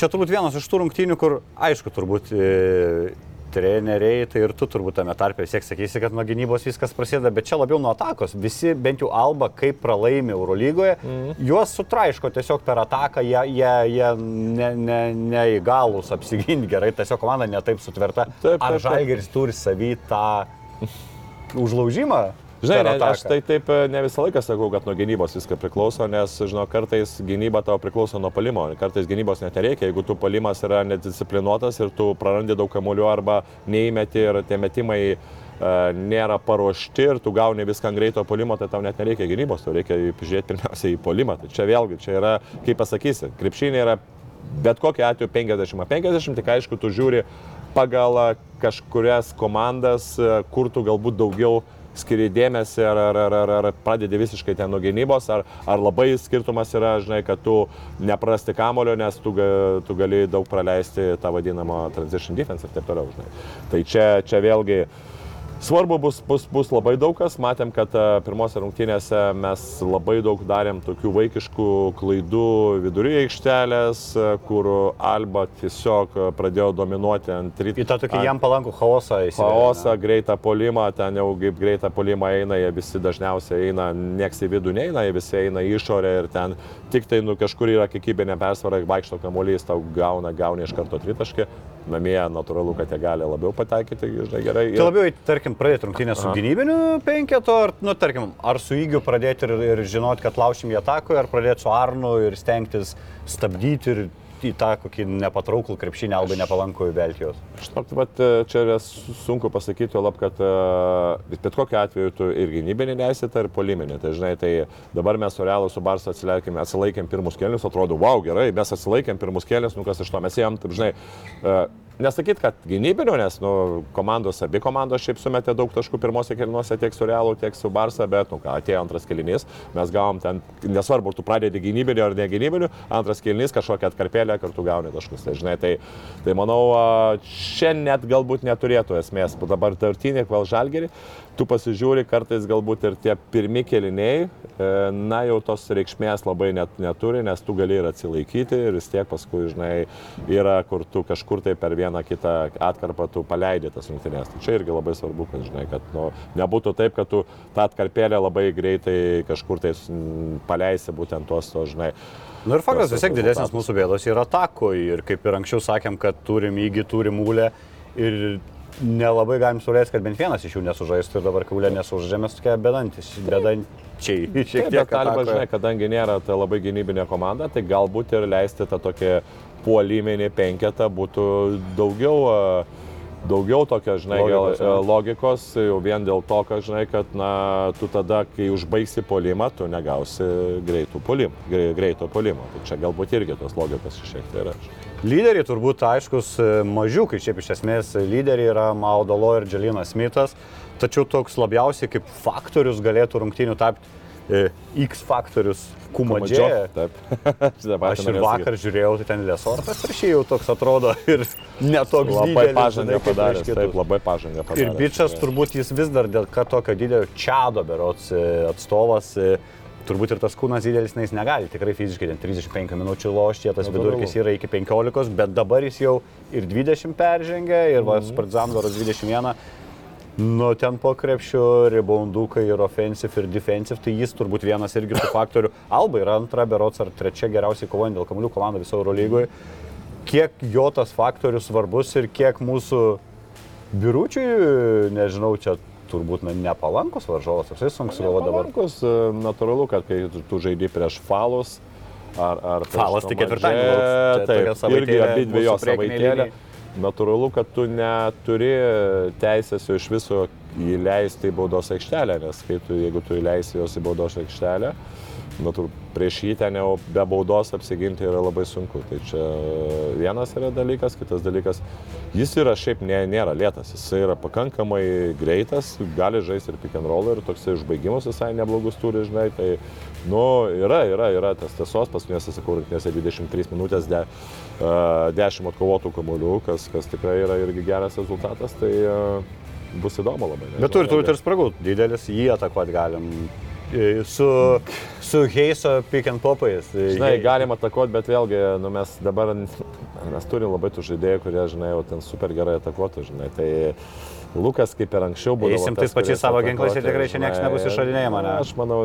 Čia turbūt vienas iš tų rungtynių, kur, aišku, turbūt e, treneriai, tai ir tu turbūt tame tarpe vis tiek sakysi, kad nuo gynybos viskas prasideda, bet čia labiau nuo atakos. Visi, bent jau Alba, kaip pralaimi Eurolygoje, mm. juos sutraiško tiesiog per ataką, jie, jie, jie ne, ne, neįgalus apsiginti gerai, tiesiog komanda netaip sutverta. Taip, Ar taip, taip. Žalgeris turi savy tą užlaužimą? Žinai, ne, aš tai taip e, ne visą laiką sakau, kad nuo gynybos viską priklauso, nes, žinau, kartais gynyba tavo priklauso nuo palimo, kartais gynybos net nereikia, jeigu tu palimas yra nedisciplinuotas ir tu prarandi daug kamuolių arba neįmeti ir tie metimai e, nėra paruošti ir tu gauni viską ant greito polimo, tai tau net nereikia gynybos, tau reikia žiūrėti pirmiausia į polimą. Tai čia vėlgi, čia yra, kaip pasakysi, krepšinė yra bet kokiu atveju 50-50, tik aišku, tu žiūri pagal e, kažkurias komandas, kur tu galbūt daugiau skiri dėmesį ar, ar, ar, ar, ar pradedi visiškai ten nuo gynybos, ar, ar labai skirtumas yra, žinai, kad tu neprasti kamulio, nes tu, tu gali daug praleisti tą vadinamą transition defense ir taip toliau, žinai. Tai čia, čia vėlgi Svarbu bus, bus, bus labai daug kas. Matėm, kad e, pirmose rungtynėse mes labai daug darėm tokių vaikiškų klaidų viduryje aikštelės, e, kur Alba tiesiog pradėjo dominuoti ant rytų. Į tą tokį jam palankų chaosą įsivaizduoju. Chaosą, greitą polimą, ten jau kaip greitą polimą eina, jie visi dažniausiai eina, nieks į vidų neina, jie visi eina į išorę ir ten tik tai nu, kažkur yra kiekybinė persvara, vaikšto kamuolys, tau gauna, gauni iš karto tritaškį, namie natūralu, kad jie gali labiau pataikyti, žinai, gerai. Tai labiau, tarkim, pradėti rungtynę su gynybiniu penketu, ar, nu, tarkim, ar su įgiu pradėti ir, ir žinoti, kad laušim į ataką, ar pradėti su Arnu ir stengtis stabdyti ir į tą kokį nepatrauklų krepšinį albai nepalankų į Belgijos. Žinok, bet e, čia yra su- sunku pasakyti, lab, kad e, bet kokiu atveju tu ir gynybinį neįsitą, ir poliminį. Tai žinai, tai dabar mes su Realu, su Barsa atsilaikėm, atsilaikėm pirmus kelius, atrodo, wow, gerai, mes atsilaikėm pirmus kelius, nu kas iš to mes jam, taip žinai, e, nesakyt, kad gynybinio, nes nu, komandos, abi komandos šiaip sumetė daug taškų pirmose kelinuose tiek su Realu, tiek su Barsa, bet, nu ką, atėjo antras kelinys, mes gavom ten, nesvarbu, ar tu pradedi gynybinio ar negynybinio, antras kelinys kažkokią atkarpėlę, kartu gauni taškus. Tai, žinai, tai, tai manau, čia net galbūt neturėtų esmės. Dabar tartinė kval žalgerį, tu pasižiūri kartais galbūt ir tie pirmi keliniai, e, na jau tos reikšmės labai net neturi, nes tu gali ir atsilaikyti ir vis tiek paskui, žinai, yra, kur tu kažkur tai per vieną kitą atkarpą tu paleidai tas rungtynės. Tai čia irgi labai svarbu, kad, žinai, kad nu, nebūtų taip, kad tu tą atkarpėlę labai greitai kažkur tai paleisi būtent tuos, to, žinai. Na Nu ir faktas, vis tiek didesnis mūsų bėdos yra atakoje ir kaip ir anksčiau sakėm, kad turim įgy, turim mūlę ir nelabai galim surėsti, kad bent vienas iš jų nesužaistų ir dabar kaulė nesužaidžia, mes tokie bedantis, bedančiai. Šiek tiek atakoje. žinai, kadangi nėra ta labai gynybinė komanda, tai galbūt ir leisti tą tokį puoliminį penketą būtų daugiau, a, daugiau tokio, žinai, Logikos, gal, a, logikos, jau vien dėl to, kad, žinai, kad, na, tu tada, kai užbaigsi polimą, tu negausi greitų polimų, grei- greito polimo. Tai čia galbūt irgi tos logikos šiek tiek yra. Lyderiai turbūt aiškus e, mažiukai, šiaip iš esmės lyderiai yra Maudalo ir Dželinas Smithas, tačiau toks labiausiai kaip faktorius galėtų rungtynių tapti e, X faktorius Kumadžė. Taip. Aš ir vakar žiūrėjau, tai ten Lesortas ir šį jau toks atrodo ir netoks Labai pažangą padarė, taip, labai pažangą padarė. Ir bičias turbūt jis vis dar dėl tokio didelio čiado berots e, atstovas, e, turbūt ir tas kūnas didelis, jis negali tikrai fiziškai ten 35 minučių lošti, tas Natūralu. vidurkis yra iki 15, bet dabar jis jau ir 20 peržengė, ir mm. Partizandoras 21. Nu, ten po krepšio ribondukai ir offensive ir defensive, tai jis turbūt vienas irgi tų faktorių. Alba yra antra, berots ar trečia geriausiai kovojant dėl kamuolių komanda viso Eurolygoje. Kiek jo tas faktorius svarbus ir kiek mūsų biručiui, nežinau, čia turbūt nepalankus varžovas, apsai sunku sugalvoti dabar. Palankus, e, natūralu, kad kai tu, žaidži prieš falus, ar... ar Falas tik ketvirtadienį Taip, irgi abi dvi jo mūsų priekinėj savaitėlė. linijoj. Natūralu, kad tu neturi teisės jo iš viso įleisti į baudos aikštelę, nes tu, jeigu tu įleisi jos į baudos aikštelę, natūr, prieš jį ten jau be baudos apsiginti yra labai sunku. Tai čia vienas yra dalykas, kitas dalykas, jis yra šiaip nė, nėra lėtas, jis yra pakankamai greitas, gali žaisti ir pick and roll ir toksai užbaigimus visai neblogus turi, žinai, tai, nu, yra, yra, yra tas tiesos, paskutinėse, sakau, rinktinėse 23 minutės, de, uh, 10 atkovotų kamuolių, kas, kas tikrai yra irgi geras rezultatas, tai uh, bus įdomu labai. nežinau, Bet turi, turi ir spragų, didelis, jį atakuoti galim. Su, su Heiso pick and popais. Žinai, galim atakuoti, bet vėlgi, nu, mes dabar, mes turim labai tų žaidėjų, kurie, žinai, jau ten super gerai atakuotų, žinai. Tai Lukas kaip ir anksčiau buvo. Eisim tais pačiais savo ginklais ir tikrai čia niekas nebus išradinėjama, ne? Aš manau,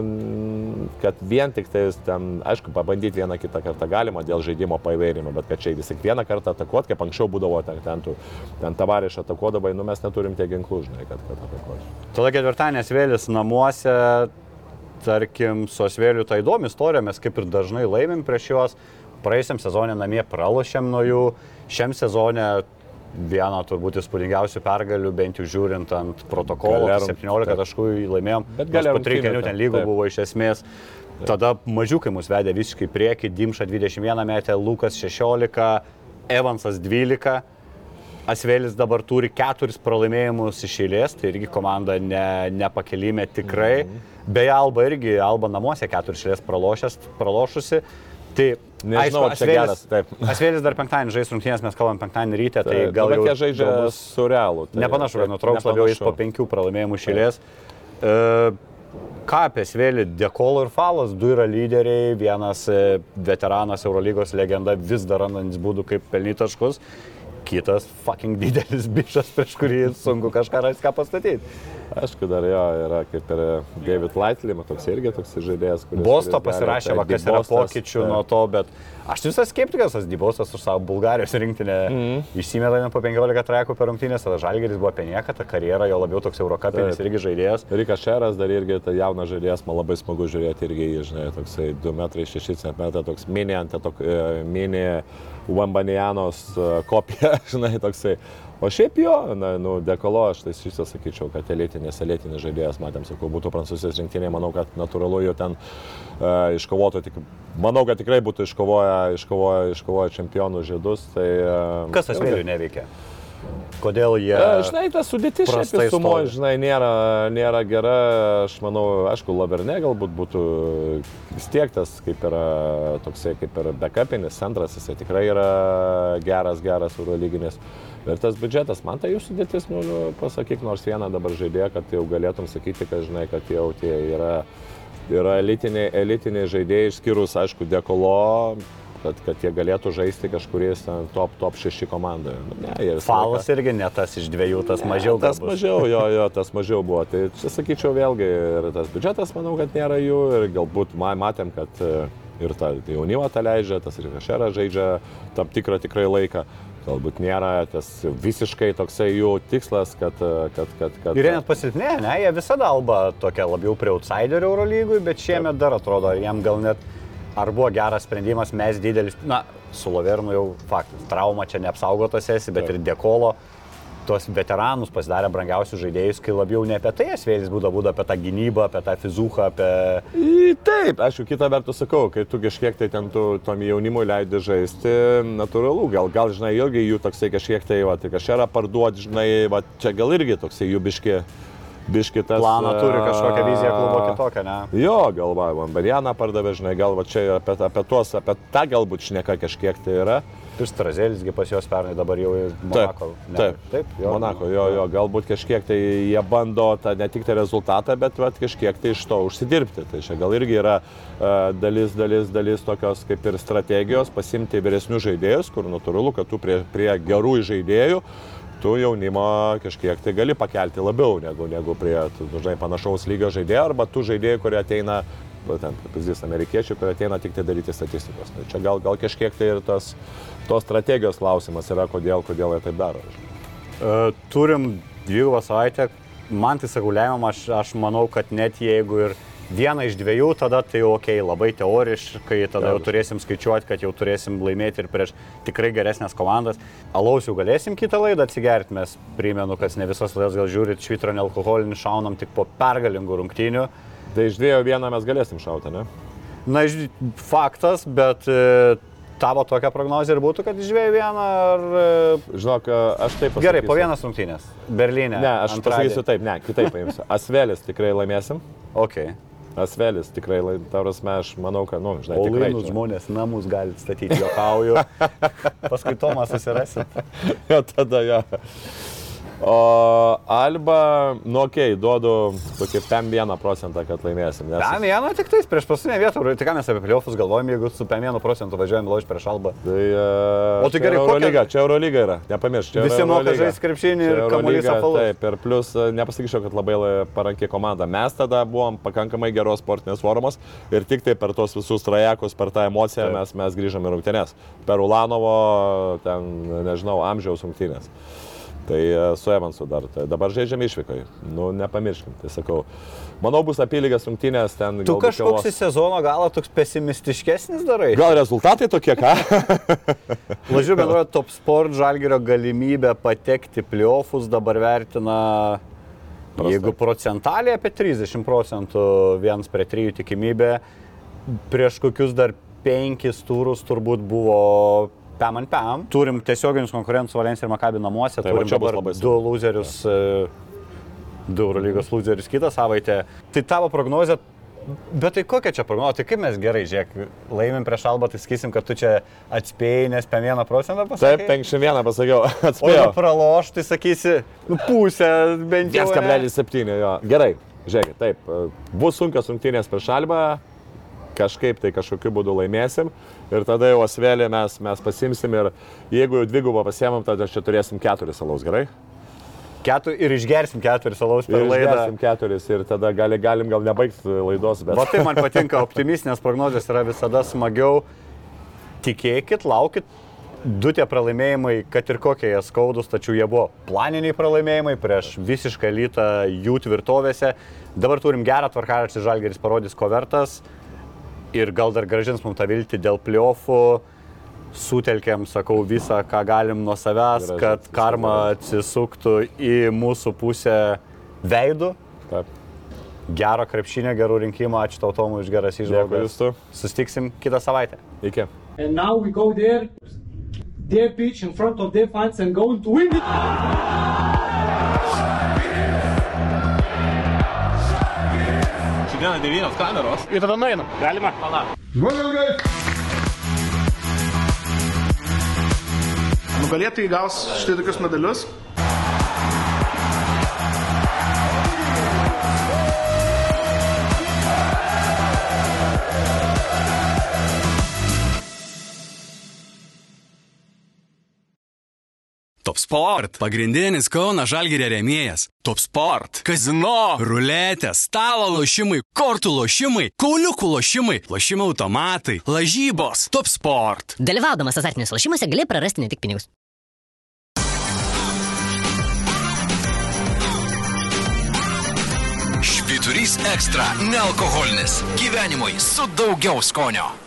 kad vien tik tai ten, aišku, pabandyti vieną kitą kartą galima dėl žaidimo paįvairimo, bet kad čia vis tik vieną kartą atakuoti, kaip anksčiau būdavo, ten, ten, tu, ten tavariš atakuodavai, nu mes neturim tiek ginklų, žinai, kad, kad atakuoti. Tada ketvirtadienės vėlis namuose, tarkim, su Osvėliu tai įdomi istorija, mes kaip ir dažnai laimim prieš juos. Praėjusiam sezonė namie pralošėm nuo jų, šiam sezonė vieną turbūt įspūdingiausių pergalių, bent jau žiūrint ant protokolo, Galia rung- 17 taip. taškų laimėjom, Bet galia po trijų rungtynių kelių ten, lygų taip. buvo iš esmės. Tada mažiukai mus vedė visiškai į priekį, Dimša 21 metė, Lukas 16, Evansas 12. Asvėlis dabar turi keturis pralaimėjimus iš eilės, tai irgi komanda ne, nepakelime tikrai. Mhm. Beje, Alba irgi, Alba namuose pralošęs, pralošusi. Tai Nežinau, ar čia geras, taip. Asvėlis dar penktadienį žais rungtynės, mes kalbam penktadienį ryte, tai Taip, gal nu, bet jau jie žaidžia bus- su realu. Tai, Nepanašu, kad nutrauks labiau jis po penkių pralaimėjimų išėlės. E, ką apie Svėlį, Dekolo ir Falas, du yra lyderiai, vienas e, veteranas Eurolygos legenda vis dar randantis būdų kaip pelnyti taškus, kitas fucking didelis bišas, prieš kurį sunku kažką rasti, ką pastatyti. Aišku, dar jo yra kaip ir David Lightley, toks irgi toks žaidėjas, kuris... Bosto pasirašė, va, kas yra Bostas, pokyčių taip. nuo to, bet aš visas skeptikas, tas Dybostas už savo Bulgarijos rinktinę Mhm. išsimeta net po 15 trakų per rungtynės, tada Žalgeris buvo apie nieką, ta karjera jo labiau toks Eurocapinis Taip. irgi žaidėjas. Rikas Šeras dar irgi, tai jaunas žaidėjas, man labai smagu žiūrėti irgi, žinai, toksai 2 metrai 6 cm, toks mini ant, tok, e, mini Wambanianos e, kopija, žinai, toksai. O šiaip jo, na, nu, dekolo, aš tai šitą sakyčiau, kad elitinės, elitinės žaidėjas, matėm, sakau, būtų prancūzijos rinktinė, manau, kad natūralu jau ten uh, iškovotų, tik, manau, kad tikrai būtų iškovoję, iškovoję, iškovoję čempionų žiedus. Tai, uh, Kas vėliau neveikia? Kodėl jie... E, Žinai, ta sudėtis šiaip stovi. žinai, nėra, nėra gera. Aš manau, aišku, Laberne galbūt būtų vis tiek tas kaip yra toksai kaip ir backupinis centras, jisai tikrai yra geras, geras eurolyginis. Ir tas biudžetas, man tai jų sudėtis, nu, pasakyk nors vieną dabar žaidėją, kad jau galėtum sakyti, kad žinai, kad jau tie yra, yra elitiniai, elitiniai žaidėjai, išskyrus, aišku, dekolo, kad, kad jie galėtų žaisti kažkuris top, top 6 komandoje. Nu, ne, visą laiką- Falas irgi ne tas iš dviejų, tas mažiau Tas garbus. mažiau, jo, jo, tas mažiau buvo. Tai čia sakyčiau vėlgi ir tas biudžetas, manau, kad nėra jų ir galbūt ma- matėm, kad e, ir ta jaunimą tą leidžia, tas ir Kašeras žaidžia tam tikrą tikrai laiką. Galbūt nėra tas visiškai toksai jų tikslas, kad... e, kad, kad, kad Ir jie net pasilpnė, ne, jie visada alba tokia labiau prie outsiderių Eurolygui, bet šiemet dar atrodo, jiem gal net ar buvo geras sprendimas, mes didelis, na, su Lovernu jau faktas, trauma čia neapsaugotas esi, bet Taip. ir Dekolo tuos veteranus pasidarė brangiausius žaidėjus, kai labiau ne apie tai esvėlis būdavo, būdavo apie tą gynybą, apie tą fizuchą, apie... Taip, aišku, kitą vertus sakau, kai tu kažkiek tai ten tu tom jaunimui leidi žaisti, natūralu, gal, gal žinai, irgi jų toksai kažkiek tai, va, tai kažką parduoti, žinai, va, čia gal irgi toksai jų biški, biški tas... Planą turi kažkokią viziją klubo kitokią, ne? Jo, galvojam, Barianą pardavė, žinai, gal va čia apie, apie tuos, apie tą galbūt šneka kažkiek tai yra. Ir Strazėlisgi pas juos pernai dabar jau ir Monako. Taip, ne? taip, taip, jo, Monako, jo, jo, galbūt kažkiek tai jie bando tą ne tik tai rezultatą, bet vat, kažkiek tai iš to užsidirbti. Tai čia gal irgi yra uh, dalis, dalis, dalis tokios kaip ir strategijos pasimti vyresnius žaidėjus, kur natūralu, kad tu prie, prie gerų žaidėjų tu jaunimą kažkiek tai gali pakelti labiau negu, negu prie, tu, žinai, panašaus lygio žaidėjo arba tų žaidėjų, kurie ateina būtent pavyzdys amerikiečių, kurie ateina tik tai daryti statistikos. Tai čia gal, gal kažkiek tai ir tas, tos strategijos klausimas yra, kodėl, kodėl jie taip daro. E, Turim dvigubą savaitę. Man tai sakau, lemiam, aš, aš manau, kad net jeigu ir vieną iš dviejų, tada tai jau ok, labai teoriškai, tada jau turėsim skaičiuoti, kad jau turėsim laimėti ir prieš tikrai geresnės komandas. Alaus jau galėsim kitą laidą atsigerti, mes primenu, kad ne visas laidas gal žiūrit švitrą nealkoholinį, šaunam tik po pergalingų rungtynių. Tai iš dviejų vieną mes galėsim šauti, ne? Na, iš- faktas, bet e, tavo tokia prognozija ir būtų, kad iš dviejų vieną ar... e, Žinok, aš taip pasakysiu. Gerai, po vienas rungtynės. Berlyne. Ne, aš pasakysiu taip, ne, kitaip paimsiu. Asvelis tikrai laimėsim. Ok. Asvelis tikrai, ta prasme, aš manau, kad, nu, žinai, O tikrai. lainus čia- žmonės namus gali statyti, juokauju. Paskui Tomas susirasit. Jo, tada jo. O Alba, nu, okay, duodu tokį 5-1 procentą, kad laimėsim. Nes, Tam vieną tik tais prieš paskutinę vietą. Tai ką mes apie pliofus galvojame, jeigu su 1 procentu važiuojame lauž prieš alba. Tai, uh, O tai gerai, kokia- Eurolyga, čia Eurolyga yra, nepamiršk. čia Visi moka žaisti krepšinį ir kamuolys apvalus. Taip, ir plus e, nepasakyčiau, kad labai la- paranki komanda. Mes tada buvom pakankamai geros sportinės formos ir tik tai per tos visus trajekus, per tą emociją Taip. mes, mes grįžome rungtynės. Per Ulanovo, ten, nežinau, amžiaus rungtynės. Tai e, su Evansu dar. Tai dabar žaidžiame išvykai. Nu, nepamirškim. Tai sakau, manau, bus apylygės rungtynės ten. Tu kažkoks į kavos- sezono galą toks pesimistiškesnis darai? Gal rezultatai tokie, ką? Lažiu bendroje Top Sport žalgerio galimybę patekti pliofus dabar vertina, Prastai. jeigu procentaliai apie 30 procentų viens prie 3 tikimybė, prieš kokius dar penkis turus turbūt buvo pam ant pam. Turim tiesioginius konkurentus Valencija ir Makabi namuose, Tai turim čia dabar du loserius, e, du Eurolygos loserius kitą savaitę. Tai tavo prognozija Bet tai kokia čia prognozija? Tai kaip mes gerai, žiūrėk, laimim prieš Albą, tai sakysim, kad tu čia atspėjai, nes 5 procentą Taip, pasakė. 51 pasakiau. O jeigu Atspėjau. praloš, tai sakysi, nu pusę bent jau. ne? 1,7 jo. Gerai, žiūrėkit, taip. e, Bus sunkios rungtynės prieš Albą, kažkaip tai kažkokiu būdu laimėsim ir tada jau asvelį mes, mes pasimsim ir jeigu jau dvigubą pasiemam, tada čia turėsim keturis alaus, gerai? Ketur, ir išgersim keturis alaus per Ir laidą. išgersim keturis ir tada gali, galim gal nebaigti laidos, bet... Va tai man patinka, optimistinės prognozijos yra visada smagiau. Tikėkit, laukit. Du tie pralaimėjimai, kad ir kokie jie skaudus, tačiau jie buvo planiniai pralaimėjimai prieš visišką elitą jų tvirtovėse. Dabar turim gerą tvarkaraštį, Žalgeris parodys, ko vertas. Ir gal dar gražins mums tą viltį dėl pliofų. Sutelkėm, sakau, visą, ką galim nuo savęs, Gražins, kad karma atsisuktų į mūsų pusę veidų. Taip. Gero krepšinio, gerų rinkimų, ačiū tau Tomui už geras. Justu. Sustiksim kitą savaitę. Iki. And now we go there, their pitch in front of their fans and going to win it. Šiandieną devynios kameros. Ir tada nueinam. Galima? Nugalėtojai gaus štai tokius medalius. Top Sport. Pagrindinis Kauno Žalgirio rėmėjas. Top Sport. Kazino. Ruletė. Stalo lošimai. Kortų lošimai. Kauliukų lošimai. Lošimų automatai. Lažybos. Top Sport. Dalyvaudamas azartiniuose lošimuose gali prarasti ne tik pinigus. Švyturys ekstra - nealkoholinis. Gyvenimui su daugiau skonio.